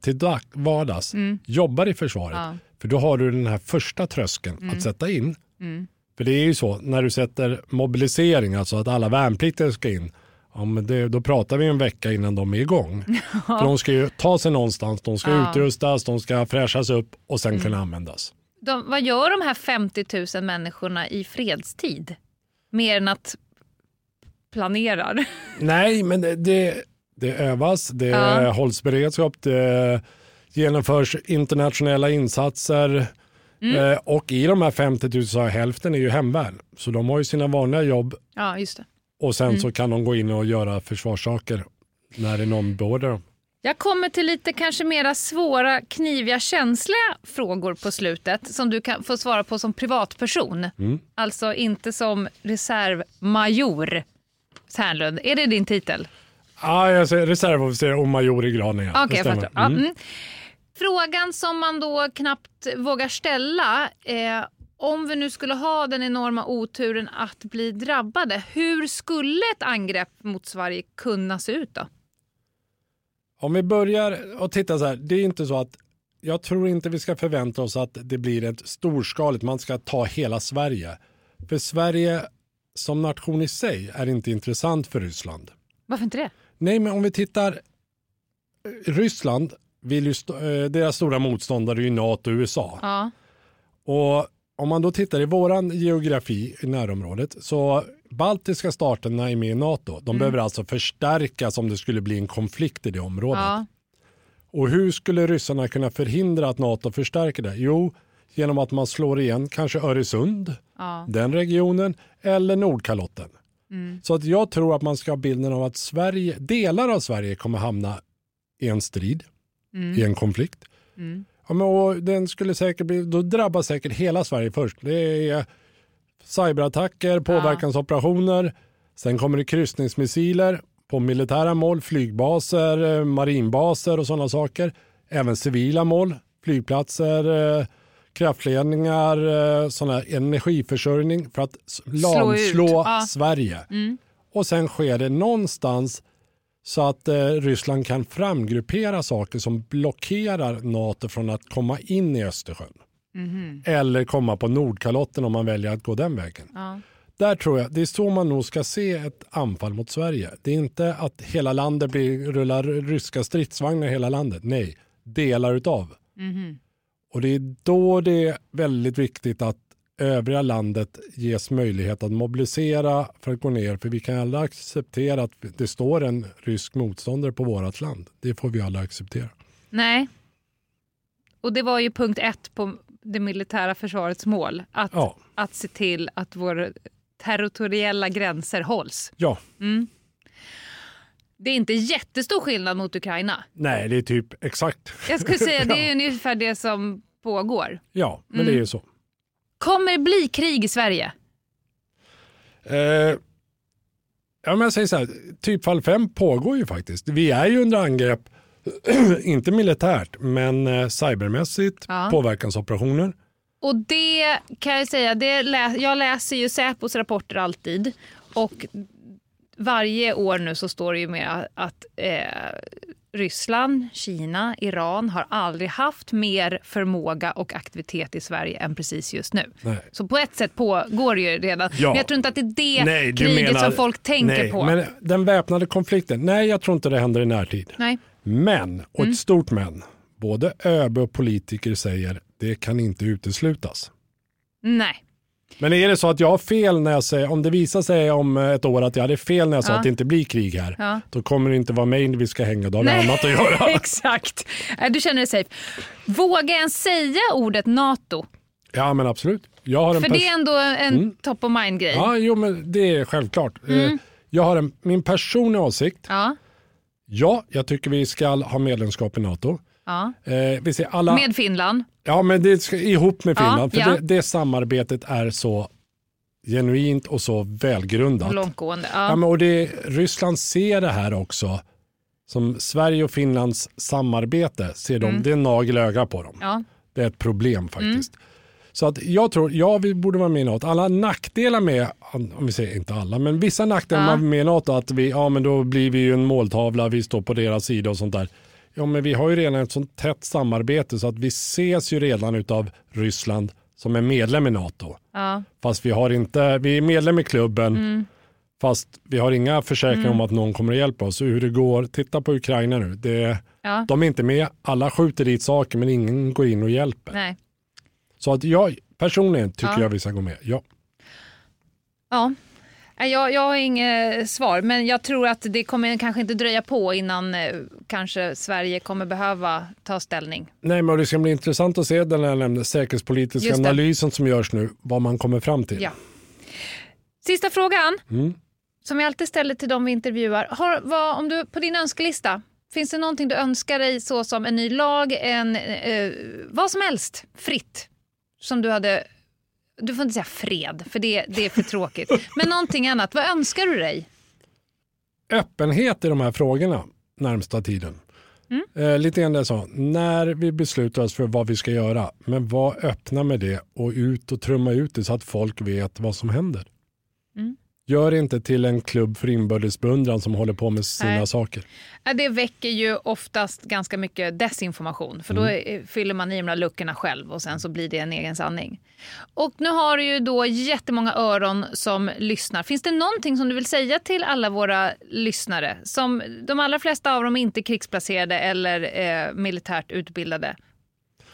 till vardags mm. jobbar i försvaret. Ja. För då har du den här första tröskeln mm. att sätta in. Mm. För det är ju så, när du sätter mobilisering, alltså att alla värnpliktiga ska in, ja, men det, då pratar vi en vecka innan de är igång. För de ska ju ta sig någonstans, de ska ja. utrustas, de ska fräschas upp och sen mm. kunna användas. De, vad gör de här 50 000 människorna i fredstid? Mer än att planerar? Nej, men det, det det övas, det ja. hålls beredskap, det genomförs internationella insatser. Mm. Eh, och i de här 50 000 så hälften är ju hemvärn. Så de har ju sina vanliga jobb. Ja, just det. Och sen mm. så kan de gå in och göra försvarssaker när det är någon beordrar dem. Jag kommer till lite kanske mera svåra, kniviga, känsliga frågor på slutet som du kan få svara på som privatperson. Mm. Alltså inte som reservmajor Tärnlund. Är det din titel? Ja, jag säger reservofficer och major i graden. Ja. Okay, mm. ja, mm. Frågan som man då knappt vågar ställa. Eh, om vi nu skulle ha den enorma oturen att bli drabbade, hur skulle ett angrepp mot Sverige kunna se ut då? Om vi börjar och titta så här, det är inte så att jag tror inte vi ska förvänta oss att det blir ett storskaligt, man ska ta hela Sverige. För Sverige som nation i sig är inte intressant för Ryssland. Varför inte det? Nej, men om vi tittar, Ryssland vill ju, eh, deras stora motståndare är ju NATO och USA. Ja. Och om man då tittar i våran geografi i närområdet så baltiska staterna är med i NATO. De mm. behöver alltså förstärkas om det skulle bli en konflikt i det området. Ja. Och hur skulle ryssarna kunna förhindra att NATO förstärker det? Jo, genom att man slår igen kanske Öresund, ja. den regionen, eller Nordkalotten. Mm. Så att jag tror att man ska ha bilden av att Sverige, delar av Sverige kommer hamna i en strid, mm. i en konflikt. Mm. Ja, men, och den skulle säkert bli, då drabbas säkert hela Sverige först. Det är cyberattacker, påverkansoperationer, ja. sen kommer det kryssningsmissiler på militära mål, flygbaser, marinbaser och sådana saker. Även civila mål, flygplatser, eh, kraftledningar, eh, sån här energiförsörjning för att lamslå Sverige. Mm. Och sen sker det någonstans så att eh, Ryssland kan framgruppera saker som blockerar NATO från att komma in i Östersjön. Mm. Eller komma på Nordkalotten om man väljer att gå den vägen. Ja. Där tror jag, det är så man nog ska se ett anfall mot Sverige. Det är inte att hela landet blir, rullar ryska stridsvagnar i hela landet. Nej, delar utav. Mm. Och det är då det är väldigt viktigt att övriga landet ges möjlighet att mobilisera för att gå ner. För vi kan aldrig acceptera att det står en rysk motståndare på vårt land. Det får vi aldrig acceptera. Nej. Och det var ju punkt ett på det militära försvarets mål. Att, ja. att se till att våra territoriella gränser hålls. Ja. Mm. Det är inte jättestor skillnad mot Ukraina. Nej, det är typ exakt. Jag skulle säga det är ungefär det som pågår. Ja, men mm. det är ju så. Kommer det bli krig i Sverige? Eh, ja, men jag säger så här, typfall 5 pågår ju faktiskt. Vi är ju under angrepp, inte militärt, men eh, cybermässigt, ja. påverkansoperationer. Och det kan jag säga, det lä jag läser ju Säpos rapporter alltid och varje år nu så står det ju med att eh, Ryssland, Kina, Iran har aldrig haft mer förmåga och aktivitet i Sverige än precis just nu. Nej. Så på ett sätt pågår det ju redan. Ja. Men jag tror inte att det är det nej, kriget menar, som folk tänker nej, på. Men den väpnade konflikten, nej jag tror inte det händer i närtid. Nej. Men, och ett mm. stort men, både ÖB och politiker säger det kan inte uteslutas. Nej. Men är det så att jag har fel när jag säger, om det visar sig om ett år att jag hade fel när jag sa att det inte blir krig här, ja. då kommer det inte vara mig vi ska hänga, då har vi annat att göra. Exakt, du känner dig safe. Våga ens säga ordet NATO? Ja men absolut. Jag har en För det är ändå en mm. top of mind-grej. Ja, jo men det är självklart. Eh, mm. Jag har en, min personliga åsikt. Ja. ja, jag tycker vi ska ha medlemskap i NATO. Ja. Eh, vi ser alla... Med Finland? Ja, men det ska ihop med Finland. Ja, för ja. Det, det, samarbetet är så genuint och så välgrundat. Långtgående. Ja. ja men, och det, Ryssland ser det här också som Sverige och Finlands samarbete. Ser de, mm. Det är en nagel i ögat på dem. Ja. Det är ett problem faktiskt. Mm. Så att jag tror, ja vi borde vara med i NATO. Alla nackdelar med, om vi säger inte alla, men vissa nackdelar ja. med NATO, att vi, ja men då blir vi ju en måltavla, vi står på deras sida och sånt där. Ja, men vi har ju redan ett sånt tätt samarbete så att vi ses ju redan av Ryssland som är medlem i NATO. Ja. Fast vi har inte, vi är medlem i klubben mm. fast vi har inga försäkringar mm. om att någon kommer att hjälpa oss. Hur det går, titta på Ukraina nu. Det, ja. De är inte med, alla skjuter dit saker men ingen går in och hjälper. Nej. Så att jag personligen tycker ja. jag vi ska gå med, ja. Ja, jag, jag har inget svar, men jag tror att det kommer kanske inte dröja på innan eh, kanske Sverige kommer behöva ta ställning. Nej, men det ska bli intressant att se den här nämnde säkerhetspolitiska analysen som görs nu, vad man kommer fram till. Ja. Sista frågan, mm. som jag alltid ställer till de vi intervjuar. Har, vad, om du, på din önskelista, finns det någonting du önskar dig så som en ny lag, en, eh, vad som helst, fritt, som du hade du får inte säga fred, för det, det är för tråkigt. Men någonting annat, vad önskar du dig? Öppenhet i de här frågorna närmsta tiden. Mm. Eh, lite grann det jag sa, när vi beslutar oss för vad vi ska göra, men var öppna med det och ut och trumma ut det så att folk vet vad som händer. Gör inte till en klubb för inbördesbeundran som håller på med sina Nej. saker. Det väcker ju oftast ganska mycket desinformation, för då mm. fyller man i de där luckorna själv och sen så blir det en egen sanning. Och nu har du ju då jättemånga öron som lyssnar. Finns det någonting som du vill säga till alla våra lyssnare? Som de allra flesta av dem är inte krigsplacerade eller eh, militärt utbildade.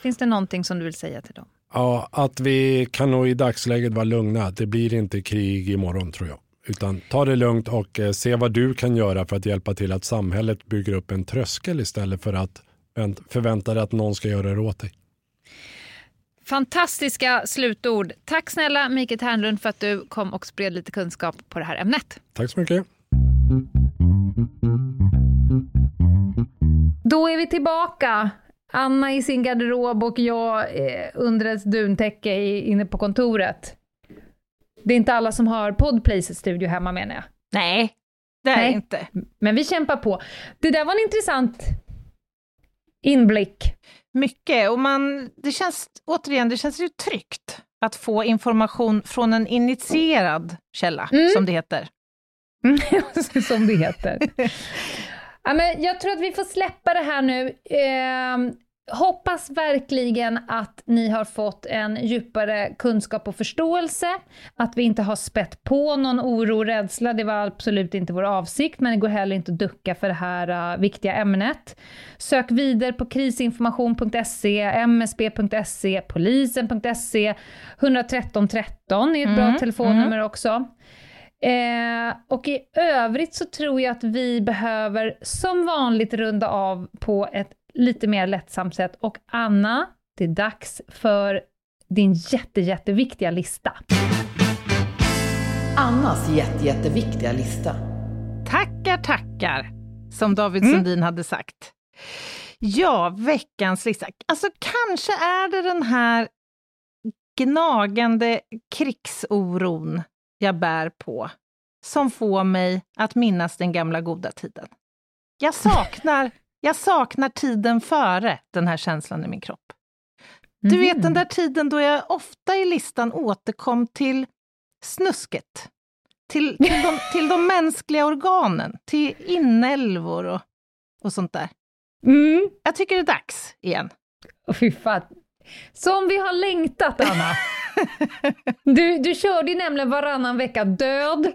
Finns det någonting som du vill säga till dem? Ja, att vi kan nog i dagsläget vara lugna. Det blir inte krig imorgon tror jag. Utan ta det lugnt och eh, se vad du kan göra för att hjälpa till att samhället bygger upp en tröskel istället för att förvänta dig att någon ska göra det åt dig. Fantastiska slutord. Tack snälla Mikael Ternlund för att du kom och spred lite kunskap på det här ämnet. Tack så mycket. Då är vi tillbaka. Anna i sin garderob och jag eh, under ett duntäcke inne på kontoret. Det är inte alla som har Podplays studio hemma menar jag. Nej, det är Nej. inte. Men vi kämpar på. Det där var en intressant inblick. Mycket, och man, det känns, återigen, det känns ju tryggt att få information från en initierad källa, mm. som det heter. som det heter. ja, men jag tror att vi får släppa det här nu. Eh, Hoppas verkligen att ni har fått en djupare kunskap och förståelse, att vi inte har spett på någon oro och rädsla, det var absolut inte vår avsikt, men det går heller inte att ducka för det här uh, viktiga ämnet. Sök vidare på krisinformation.se, msb.se, polisen.se, 113 13 är ett mm, bra telefonnummer mm. också. Eh, och i övrigt så tror jag att vi behöver som vanligt runda av på ett lite mer lättsamt sätt. Och Anna, det är dags för din jätte, jätteviktiga lista. Annas jätte, jätteviktiga lista. Tackar, tackar, som David mm. Sundin hade sagt. Ja, veckans lista. Alltså kanske är det den här gnagande krigsoron jag bär på som får mig att minnas den gamla goda tiden. Jag saknar jag saknar tiden före den här känslan i min kropp. Du mm. vet den mhm. där tiden då jag ofta i listan återkom till snusket. Till, till, de, till de mänskliga organen, till inälvor och, och sånt där. Mm. Jag tycker det är dags igen. Oh, fy fan. Som vi har längtat, Anna! Du, du körde ju nämligen varannan vecka död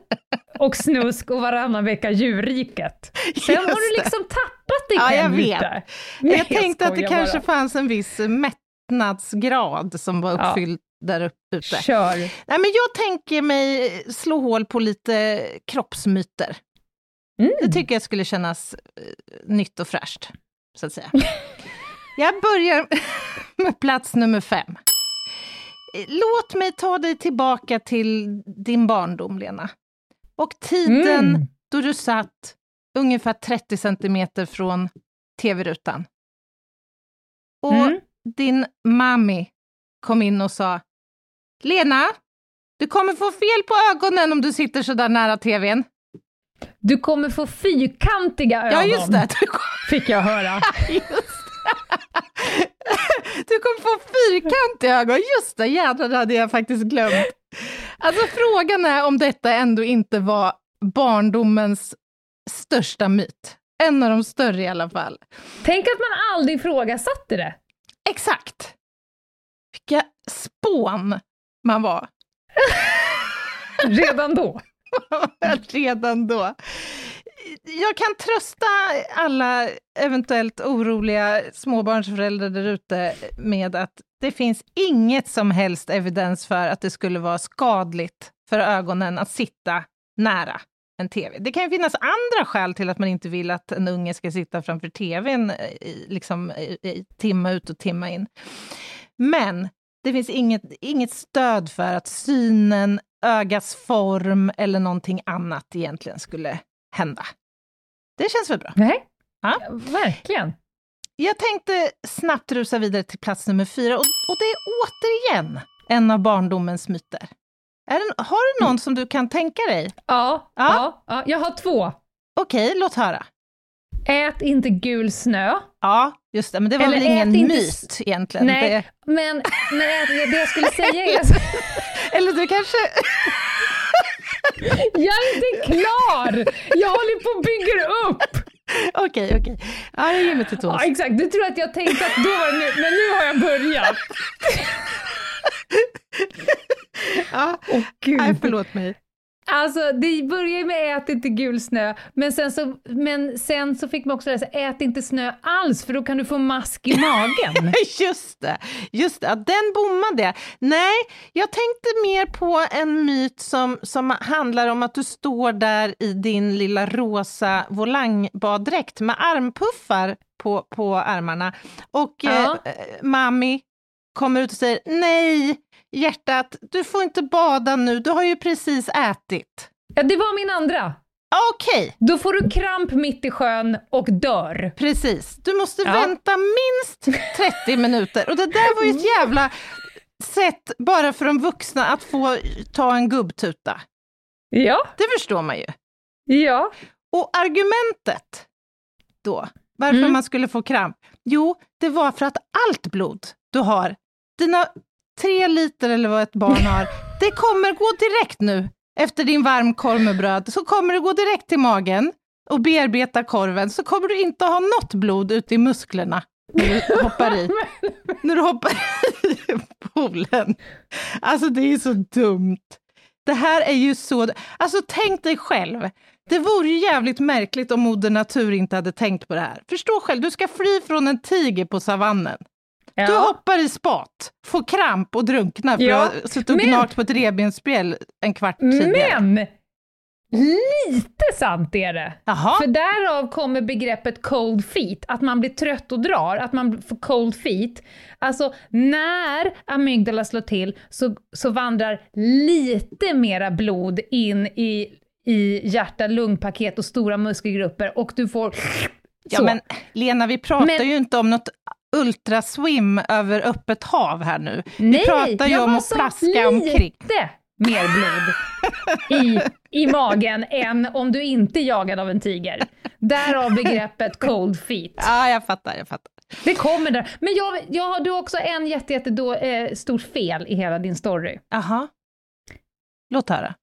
och snusk och varannan vecka djurriket. Sen Just har du liksom tappat dig ja, jag vet. Nej, jag, jag tänkte att det bara. kanske fanns en viss mättnadsgrad som var uppfylld ja. där uppe. Kör! Nej, men jag tänker mig slå hål på lite kroppsmyter. Mm. Det tycker jag skulle kännas uh, nytt och fräscht, så att säga. jag börjar med plats nummer fem. Låt mig ta dig tillbaka till din barndom, Lena. Och tiden mm. då du satt ungefär 30 centimeter från tv-rutan. Och mm. din mammi kom in och sa Lena, du kommer få fel på ögonen om du sitter så där nära tvn. Du kommer få fyrkantiga ögon, ja, just det. fick jag höra. Du kommer få fyrkantiga ögon. Just det, jädrar, det hade jag faktiskt glömt. Alltså frågan är om detta ändå inte var barndomens största myt. En av de större i alla fall. Tänk att man aldrig ifrågasatte det. Exakt. Vilka spån man var. Redan då? Redan då jag kan trösta alla eventuellt oroliga småbarnsföräldrar där ute med att det finns inget som helst evidens för att det skulle vara skadligt för ögonen att sitta nära en TV. Det kan ju finnas andra skäl till att man inte vill att en unge ska sitta framför TVn liksom, timma ut och timma in. Men det finns inget, inget stöd för att synen, ögats form eller någonting annat egentligen skulle hända. Det känns väl bra? Nej, ja. verkligen. Jag tänkte snabbt rusa vidare till plats nummer fyra och, och det är återigen en av barndomens myter. Det, har du någon som du kan tänka dig? Ja, ja. ja, ja jag har två. Okej, låt höra. Ät inte gul snö. Ja, just det, men det var Eller väl ingen inte myt egentligen. Nej, Det, men, men ät, det jag skulle säga är... eller du kanske... Jag är inte klar! Jag håller på och bygger upp! Okej, okej. Ja, jag ger mig till tåls. Ja, exakt. Du tror att jag tänkte att då var det nu, men nu har jag börjat. Ja. Åh, gud. Nej, förlåt mig. Alltså, det börjar ju med ät inte gul snö, men sen så, men sen så fick man också läsa ät inte snö alls, för då kan du få mask i magen. Just det, just det. Ja, den bommade. Nej, jag tänkte mer på en myt som, som handlar om att du står där i din lilla rosa volangbaddräkt med armpuffar på, på armarna och Ja. eh, mami kommer ut och säger nej, hjärtat, du får inte bada nu, du har ju precis ätit. Ja, det var min andra. Okej, Då får du kramp mitt i sjön och dör. precis. Du måste Ja. vänta minst 30 minuter. Och det där var ju ett jävla sätt bara för de vuxna att få ta en gubbtuta. Ja, Det förstår man ju. ja. Och argumentet då, varför Mm. man skulle få kramp, jo, det var för att allt blod du har, dina tre liter eller vad ett barn har, det kommer gå direkt nu efter din varmkorv med bröd, så kommer det gå direkt till magen och bearbeta korven, så kommer du inte ha något blod ute i musklerna när du hoppar i. när du hoppar i poolen. Alltså det är så dumt. Det här är ju så... Alltså tänk dig själv. Det vore ju jävligt märkligt om Moder Natur inte hade tänkt på det här. Förstå själv, du ska fly från en tiger på savannen. Du ja. hoppar i spat, får kramp och drunknar för Ja, att du har suttit och men- gnagt på ett revbensspjäll en kvart tidigare. Men! Lite sant är det. Jaha, För därav kommer begreppet cold feet, att man blir trött och drar, att man får cold feet. Alltså när amygdala slår till så, så vandrar lite mera blod in i, i hjärta-lungpaket och stora muskelgrupper och du får ja, så. men Lena, vi pratar Men- ju inte om något ultraswim över öppet hav här nu. Nej, vi pratar ju jag om att plaska omkring. mer blod i, i magen än om du inte är jagad av en tiger. Därav begreppet cold feet. Ja, jag fattar, jag fattar. Det kommer där. Men jag, jag har du också en jätte, jätte då, eh, stort fel i hela din story. Jaha. Låt höra.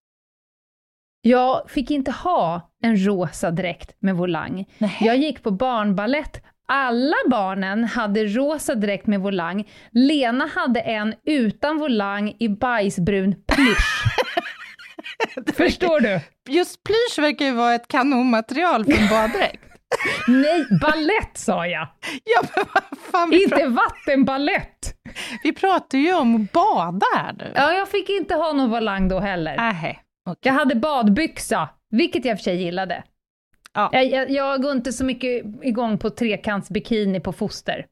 Jag fick inte ha en rosa dräkt med volang. Nej. Jag gick på barnballett. Alla barnen hade rosa dräkt med volang. Lena hade en utan volang i bajsbrun plysch. Förstår du? Just plysch verkar ju vara ett kanonmaterial för en baddräkt. Nej, ballett sa jag! ja, men vad fan, Inte pra- vattenballett! vi pratar ju om att bada här nu. Ja, jag fick inte ha någon volang då heller. Nähä, okej. Jag hade badbyxa, vilket jag i och för sig gillade. Ja. Jag, jag, går inte så mycket igång på trekantsbikini på foster.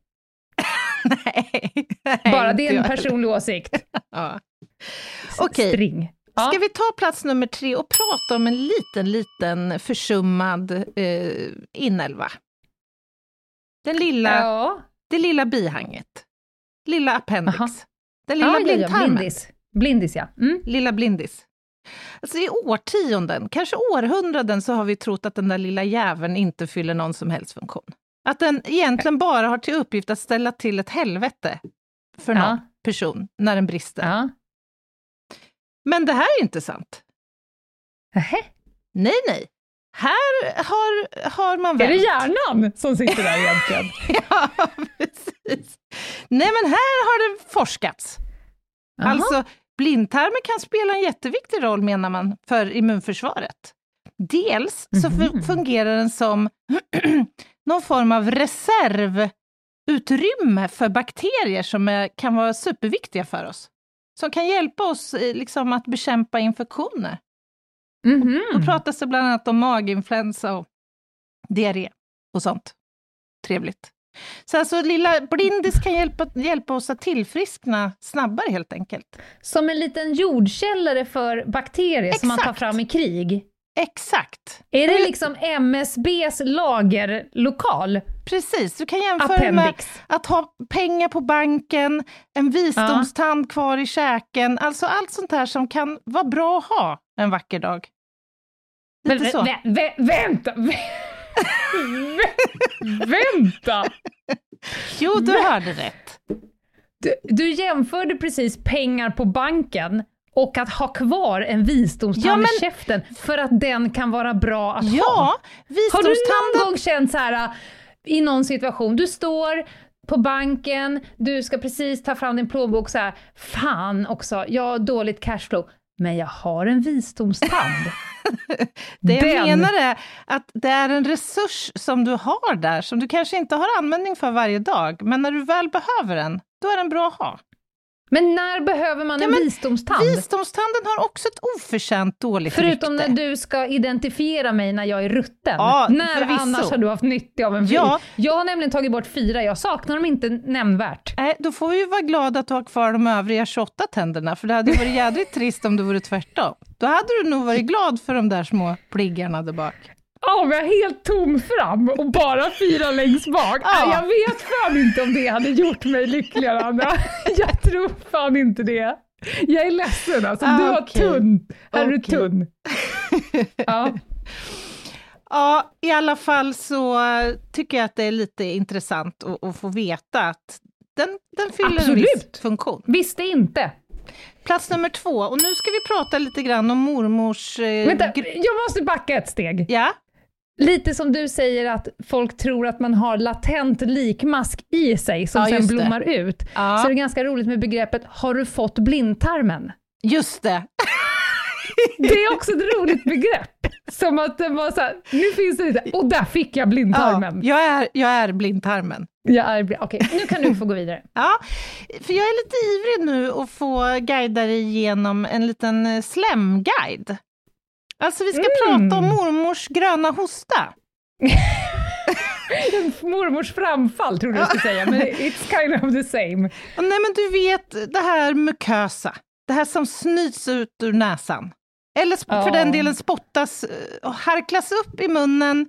Nej, nej, Bara det är en personlig åsikt. Ja. Okej. String. Ja. Ska vi ta plats nummer tre och prata om en liten, liten försummad eh, inälva? Den lilla, Ja. Det lilla bihanget. Lilla appendix. Aha. Den lilla ja, ja, ja, blindtarmen. blindis. Blindis, ja. Mm. Lilla blindis. Alltså I årtionden, kanske århundraden, så har vi trott att den där lilla jäveln inte fyller någon som helst funktion. Att den egentligen bara har till uppgift att ställa till ett helvete för någon Ja. person när den brister. Ja. Men det här är inte sant. Nähä. Nej, nej. Här har, har man Är det vänt. hjärnan som sitter där egentligen? Ja, precis. Nej, men här har det forskats. Jaha. Alltså, blindtarmen kan spela en jätteviktig roll, menar man, för immunförsvaret. Dels så Mhm. fungerar den som någon form av reservutrymme för bakterier som är, kan vara superviktiga för oss. Som kan hjälpa oss liksom, att bekämpa infektioner. Mhm. Då pratas det bland annat om maginfluensa och diarré och sånt. Trevligt. Så alltså lilla blindis kan hjälpa, hjälpa oss att tillfriskna snabbare helt enkelt. Som en liten jordkällare för bakterier som man tar Exakt. fram i krig. Exakt. Är det liksom MSBs lagerlokal? Precis, du kan jämföra med Appendix. att ha pengar på banken, en visdomstand kvar i käken, alltså allt sånt här som kan vara bra att ha en vacker dag. Lite Vä- så. vä- vä- vänta! Vä- Vänta! Jo, du hörde rätt. Du, du jämförde precis pengar på banken och att ha kvar en visdomstand Ja, men- i käften för att den kan vara bra att ha. Ja, Har du visdomstanden... någon gång känt så här i någon situation, du står på banken, du ska precis ta fram din plånbok så här, fan också, jag har dåligt cashflow, men jag har en visdomstand. Det jag Den- menar är att det är en resurs som du har där, som du kanske inte har användning för varje dag, men när du väl behöver den, då är den bra att ha. Men när behöver man Ja, en men visdomstand? Visdomstanden har också ett oförtjänt dåligt Förutom rykte. när du ska identifiera mig när jag är rutten. Ja, när förvisso. annars har du haft nytta av en vis? Ja. Jag har nämligen tagit bort fyra, jag saknar dem inte nämnvärt. Nej, då får vi ju vara glada att du har kvar de övriga 28 tänderna, för det hade varit jädrigt trist om det vore tvärtom. Då hade du nog varit glad för de där små pliggarna där bak. Ja, men jag är helt tom fram och bara fyra längst bak. Ja. Jag vet fan inte om det hade gjort mig lyckligare, Anna. Jag tror fan inte det. Jag är ledsen alltså, Ah, du har okej. tunn. Här är du tunn. Ja. Ja, i alla fall så tycker jag att det är lite intressant att, att få veta att den, den fyller en viss Absolut. funktion. Visste inte. Plats nummer två, och nu ska vi prata lite grann om mormors... Eh, Vänta, jag måste backa ett steg. Ja, Lite som du säger att folk tror att man har latent likmask i sig som Ja, sen just det. blommar ut. Ja. Så är det ganska roligt med begreppet “har du fått blindtarmen?” just det. Det är också ett roligt begrepp. Som att det var så här, nu finns det lite, och där fick jag blindtarmen. Ja, jag, är, jag är blindtarmen. Jag är, okej, nu kan du få gå vidare. Ja, för jag är lite ivrig nu att få guida dig igenom en liten slemguide. Alltså vi ska Mm. prata om mormors gröna hosta. Mormors framfall trodde jag skulle säga, men it's kind of the same. Nej men du vet det här mukösa, det här som snyts ut ur näsan. Eller för Ja. den delen spottas eh, och harklas upp i munnen,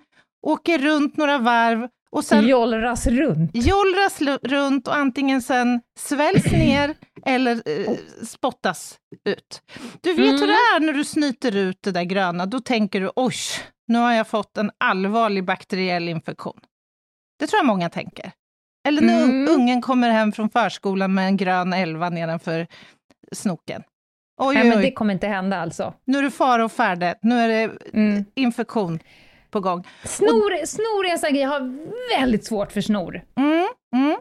åker runt några varv och sen Jollras runt. jollras runt och antingen sen sväljs ner eller eh, spottas ut. Du vet hur det är när du snyter ut det där gröna, då tänker du oj, nu har jag fått en allvarlig bakteriell infektion. Det tror jag många tänker. Eller när Mm. ungen kommer hem från förskolan med en grön elva nedanför snoken. Oj, Nej, oj, men det oj, kommer inte hända alltså. nu är det fara och färde, nu är det Mm. infektion på gång. Snor, snor är en jag har väldigt svårt för snor. Mm, mm.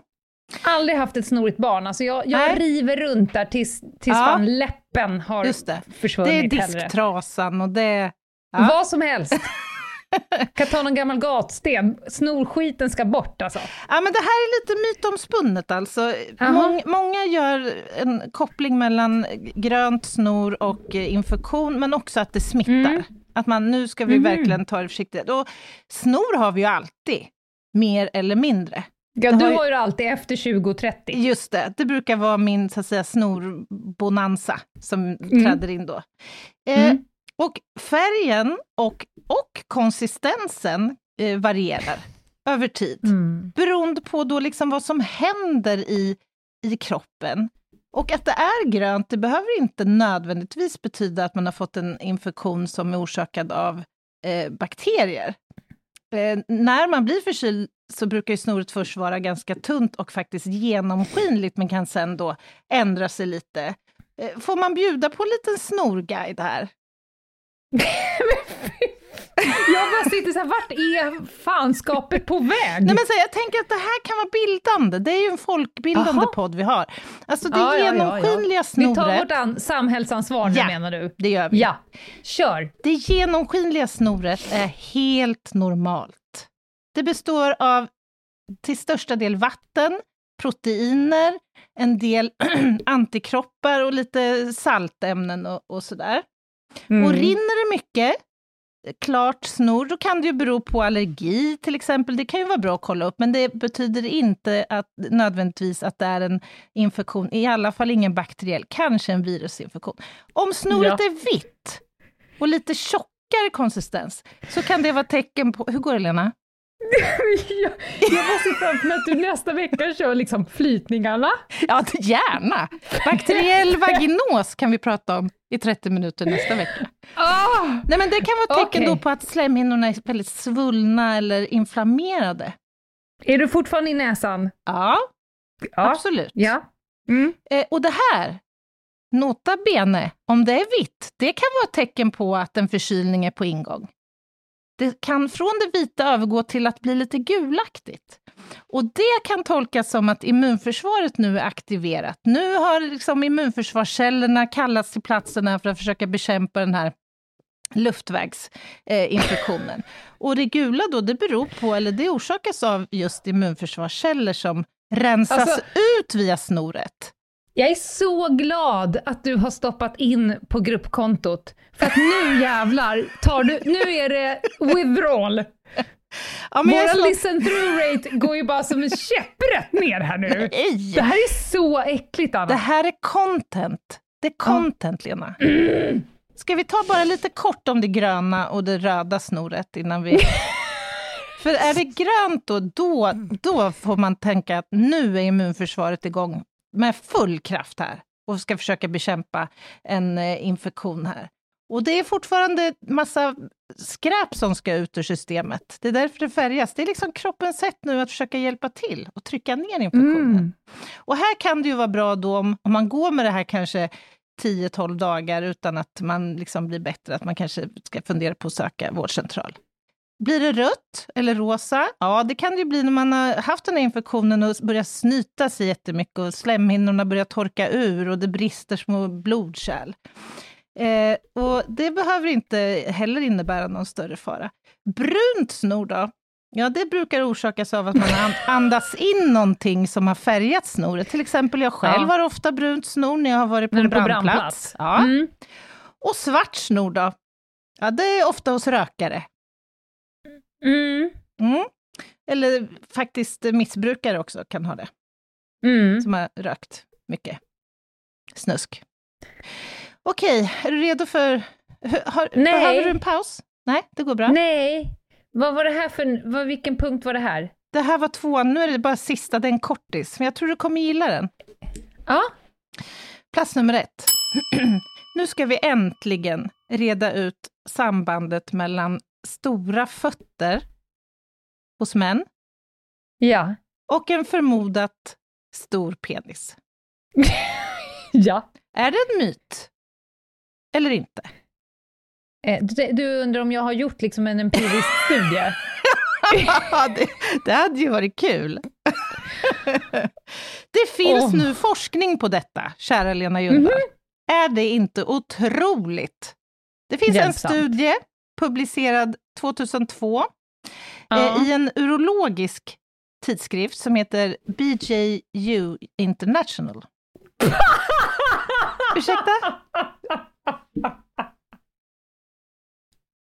Aldrig haft ett snorigt barn, alltså jag, jag river runt där tills, tills Ja. fan läppen har Just det. Det är försvunnit. hellre. disktrasan och det... Ja. Vad som helst. kan ta någon gammal gatsten. Snorskiten ska bort alltså. Ja, men det här är lite mytomspunnet alltså. Mång, många gör en koppling mellan grönt snor och eh, infektion, men också att det smittar. Mm. Att man, nu ska vi Mhm. verkligen ta det försiktigt. Och snor har vi ju alltid, mer eller mindre. Ja, du har ju- alltid efter 2030. Just det, det brukar vara min så att säga, snorbonanza som träder in då. Eh, Mm. Och färgen och, och konsistensen eh, varierar över tid. Mm. beroende på då liksom vad som händer i, i kroppen. Och att det är grönt, det behöver inte nödvändigtvis betyda att man har fått en infektion som är orsakad av eh, bakterier. Eh, när man blir förkyld så brukar ju snoret först vara ganska tunt och faktiskt genomskinligt, men kan sen då ändra sig lite. Eh, får man bjuda på en liten snorguide här? Jag bara sitter så här, vart är fanskapet på väg? Nej, men så, jag tänker att det här kan vara bildande. Det är ju en folkbildande Jaha. podd vi har. Alltså det Ja, ja, ja, ja. genomskinliga Vi snoret, tar vårt an- samhällsansvar nu menar du? det gör vi. Ja, kör. Det genomskinliga snoret är helt normalt. Det består av till största del vatten, proteiner, en del antikroppar och lite saltämnen och, och sådär. Mm. Och rinner det mycket, klart snor, då kan det ju bero på allergi till exempel. Det kan ju vara bra att kolla upp, men det betyder inte att, nödvändigtvis att det är en infektion, i alla fall ingen bakteriell, kanske en virusinfektion. Om snoret Ja. är vitt och lite tjockare konsistens, så kan det vara tecken på... Hur går det, Lena? jag, jag bara ser framför mig att du nästa vecka kör liksom flytningarna. Ja, gärna! Bakteriell vaginos kan vi prata om i 30 minuter nästa vecka. Oh, Nej, men det kan vara tecken okay. då på att slemhinnorna är väldigt svullna eller inflammerade. Är du fortfarande i näsan? Ja, ja. absolut. Ja. Mm. Eh, och det här, nota bene, om det är vitt, det kan vara ett tecken på att en förkylning är på ingång. Det kan från det vita övergå till att bli lite gulaktigt. Och det kan tolkas som att immunförsvaret nu är aktiverat. Nu har liksom immunförsvarscellerna kallats till platserna för att försöka bekämpa den här luftvägsinfektionen. Eh, och det gula då, det beror på, eller det orsakas av just immunförsvarsceller som rensas alltså, ut via snoret. Jag är så glad att du har stoppat in på gruppkontot, för att nu jävlar tar du, nu är det withdrawal. Ja, Vår så... listen through rate går ju bara som en käpprätt ner här nu. Nej. Det här är så äckligt Anna. Det här är content. Det är content ja. Lena. Mm. Ska vi ta bara lite kort om det gröna och det röda snoret innan vi... För är det grönt då, då, då får man tänka att nu är immunförsvaret igång med full kraft här och ska försöka bekämpa en eh, infektion här. Och det är fortfarande massa skräp som ska ut ur systemet. Det är därför det färgas. Det är liksom kroppens sätt nu att försöka hjälpa till och trycka ner infektionen. Mm. Och här kan det ju vara bra då om, om man går med det här kanske 10-12 dagar utan att man liksom blir bättre, att man kanske ska fundera på att söka vårdcentral. Blir det rött eller rosa? Ja, det kan det ju bli när man har haft den här infektionen och börjar snyta sig jättemycket och slemhinnorna börjar torka ur och det brister små blodkärl. Eh, och det behöver inte heller innebära någon större fara. Brunt snor då? Ja, det brukar orsakas av att man andas in någonting som har färgat snoret. Till exempel jag själv ja. har ofta brunt snor när jag har varit på en brandplats. brandplats. Ja. Mm. Och svart snor då? Ja, det är ofta hos rökare. Mm. Mm. Eller faktiskt missbrukare också kan ha det. Mm. Som har rökt mycket snusk. Okej, är du redo för... Har, Nej. Behöver du en paus? Nej, det går bra. Nej. Vad var det här för... Vad, vilken punkt var det här? Det här var tvåan, nu är det bara sista, det är en kortis. Men jag tror du kommer gilla den. Ja. Plats nummer ett. nu ska vi äntligen reda ut sambandet mellan stora fötter hos män ja. och en förmodat stor penis. ja. Är det en myt? Eller inte? Eh, du, undrar om jag har gjort liksom en empirisk studie? det, det hade ju varit kul. det finns oh. nu forskning på detta, kära Lena Jundahl. Mm -hmm. Är det inte otroligt? Det finns Hjälpsamt. en studie publicerad 2002 ja. eh, i en urologisk tidskrift som heter BJU International. Ursäkta?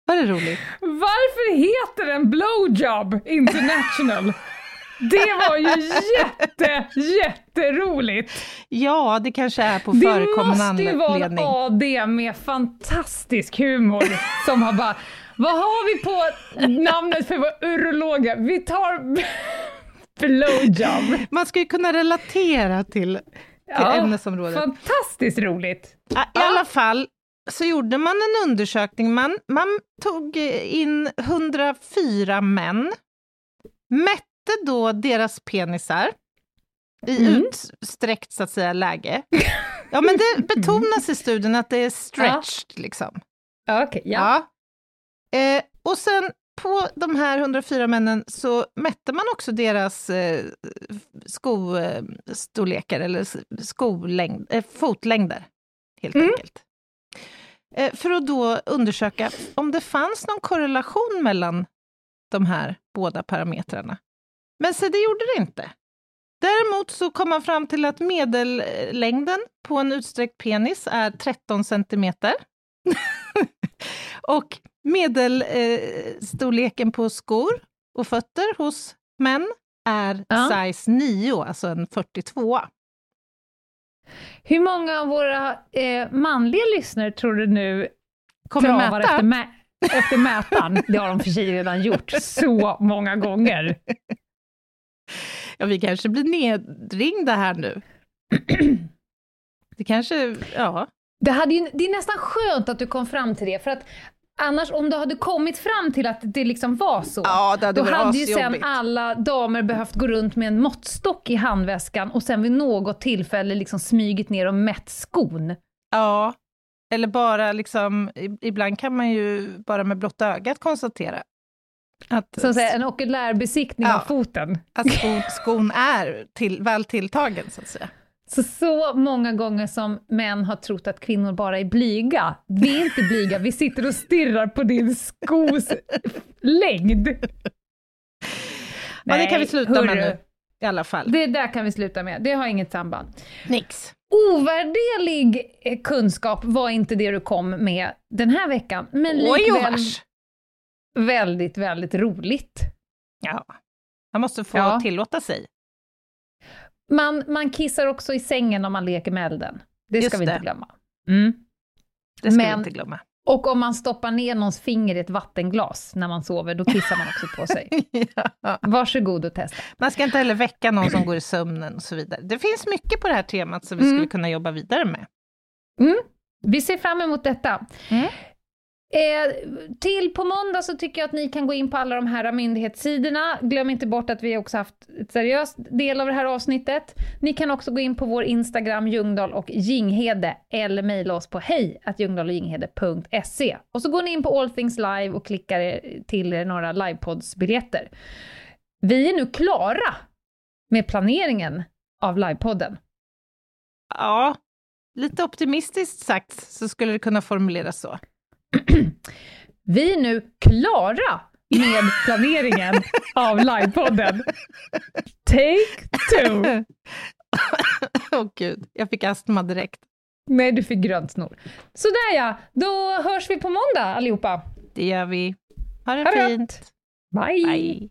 Var det roligt? Varför heter den Blowjob International? Det var ju jätte, jätteroligt! Ja, det kanske är på förekommande anledning. Det måste ju vara AD med fantastisk humor som har bara, vad har vi på namnet för vår urologer? Vi tar blowjob. Man ska ju kunna relatera till, till ja, ämnesområdet. Fantastiskt roligt! I alla fall, så gjorde man en undersökning. Man, man tog in 104 män, mätte då deras penisar i mm. utsträckt så att säga läge. Ja, men det betonas i studien att det är stretched ja. liksom. Okej, okay, ja. ja. Eh, och sen på de här 104 männen så mätte man också deras eh, skostorlekar, eller skolängd, eh, fotlängder, helt mm. enkelt. Eh, för att då undersöka om det fanns någon korrelation mellan de här båda parametrarna. Men se, det gjorde det inte. Däremot så kom man fram till att medellängden på en utsträckt penis är 13 centimeter. och medelstorleken på skor och fötter hos män är ja. size 9, alltså en 42. Hur många av våra eh, manliga lyssnare tror du nu kommer mäta? Efter mä efter mätaren. Det har de för sig redan gjort så många gånger. Ja, vi kanske blir nedringda här nu. Det kanske, ja. Det, hade ju, det är nästan skönt att du kom fram till det, för att annars om du hade kommit fram till att det liksom var så, ja, hade då hade ju sen alla damer behövt gå runt med en måttstock i handväskan och sen vid något tillfälle liksom smygit ner och mätt skon. Ja, eller bara liksom, ibland kan man ju bara med blotta ögat konstatera att, Så att säga, en okulärbesiktning Ja. av foten. att skon, skon är till, väl tilltagen, så att säga. Så, så många gånger som män har trott att kvinnor bara är blyga. Vi är inte blyga, vi sitter och stirrar på din skos längd. Ja, det kan vi sluta med hörru. nu, i alla fall. Det där kan vi sluta med, det har inget samband. Nix. Ovärderlig eh, kunskap var inte det du kom med den här veckan, men Oj likväl vars. Väldigt, väldigt roligt. Ja. Man måste få Ja. tillåta sig. Man, man kissar också i sängen om man leker med elden. Det Just ska vi det. inte glömma. Mm. Det ska Men- vi inte glömma. Och om man stoppar ner någons finger i ett vattenglas när man sover, då kissar man också på sig. ja. Varsågod och testa. Man ska inte heller väcka någon som går i sömnen och så vidare. Det finns mycket på det här temat som vi Mm. skulle kunna jobba vidare med. Vi ser fram emot detta. Mm. Eh, till på måndag så tycker jag att ni kan gå in på alla de här myndighetssidorna. Glöm inte bort att vi också haft ett seriöst del av det här avsnittet. Ni kan också gå in på vår Instagram, Ljungdahl och Jinghede, eller mejla oss på hej ljungdahlochginghede.se. Och så går ni in på All Things Live och klickar till er några livepodsbiljetter. Vi är nu klara med planeringen av livepodden. Ja, lite optimistiskt sagt så skulle det kunna formuleras så. Vi är nu klara med planeringen av livepodden. Take two! Åh gud, jag fick astma direkt. Nej, du fick grönt snor. Sådär ja, då hörs vi på måndag allihopa. Det gör vi. Ha det Ha fint. Bye! Bye.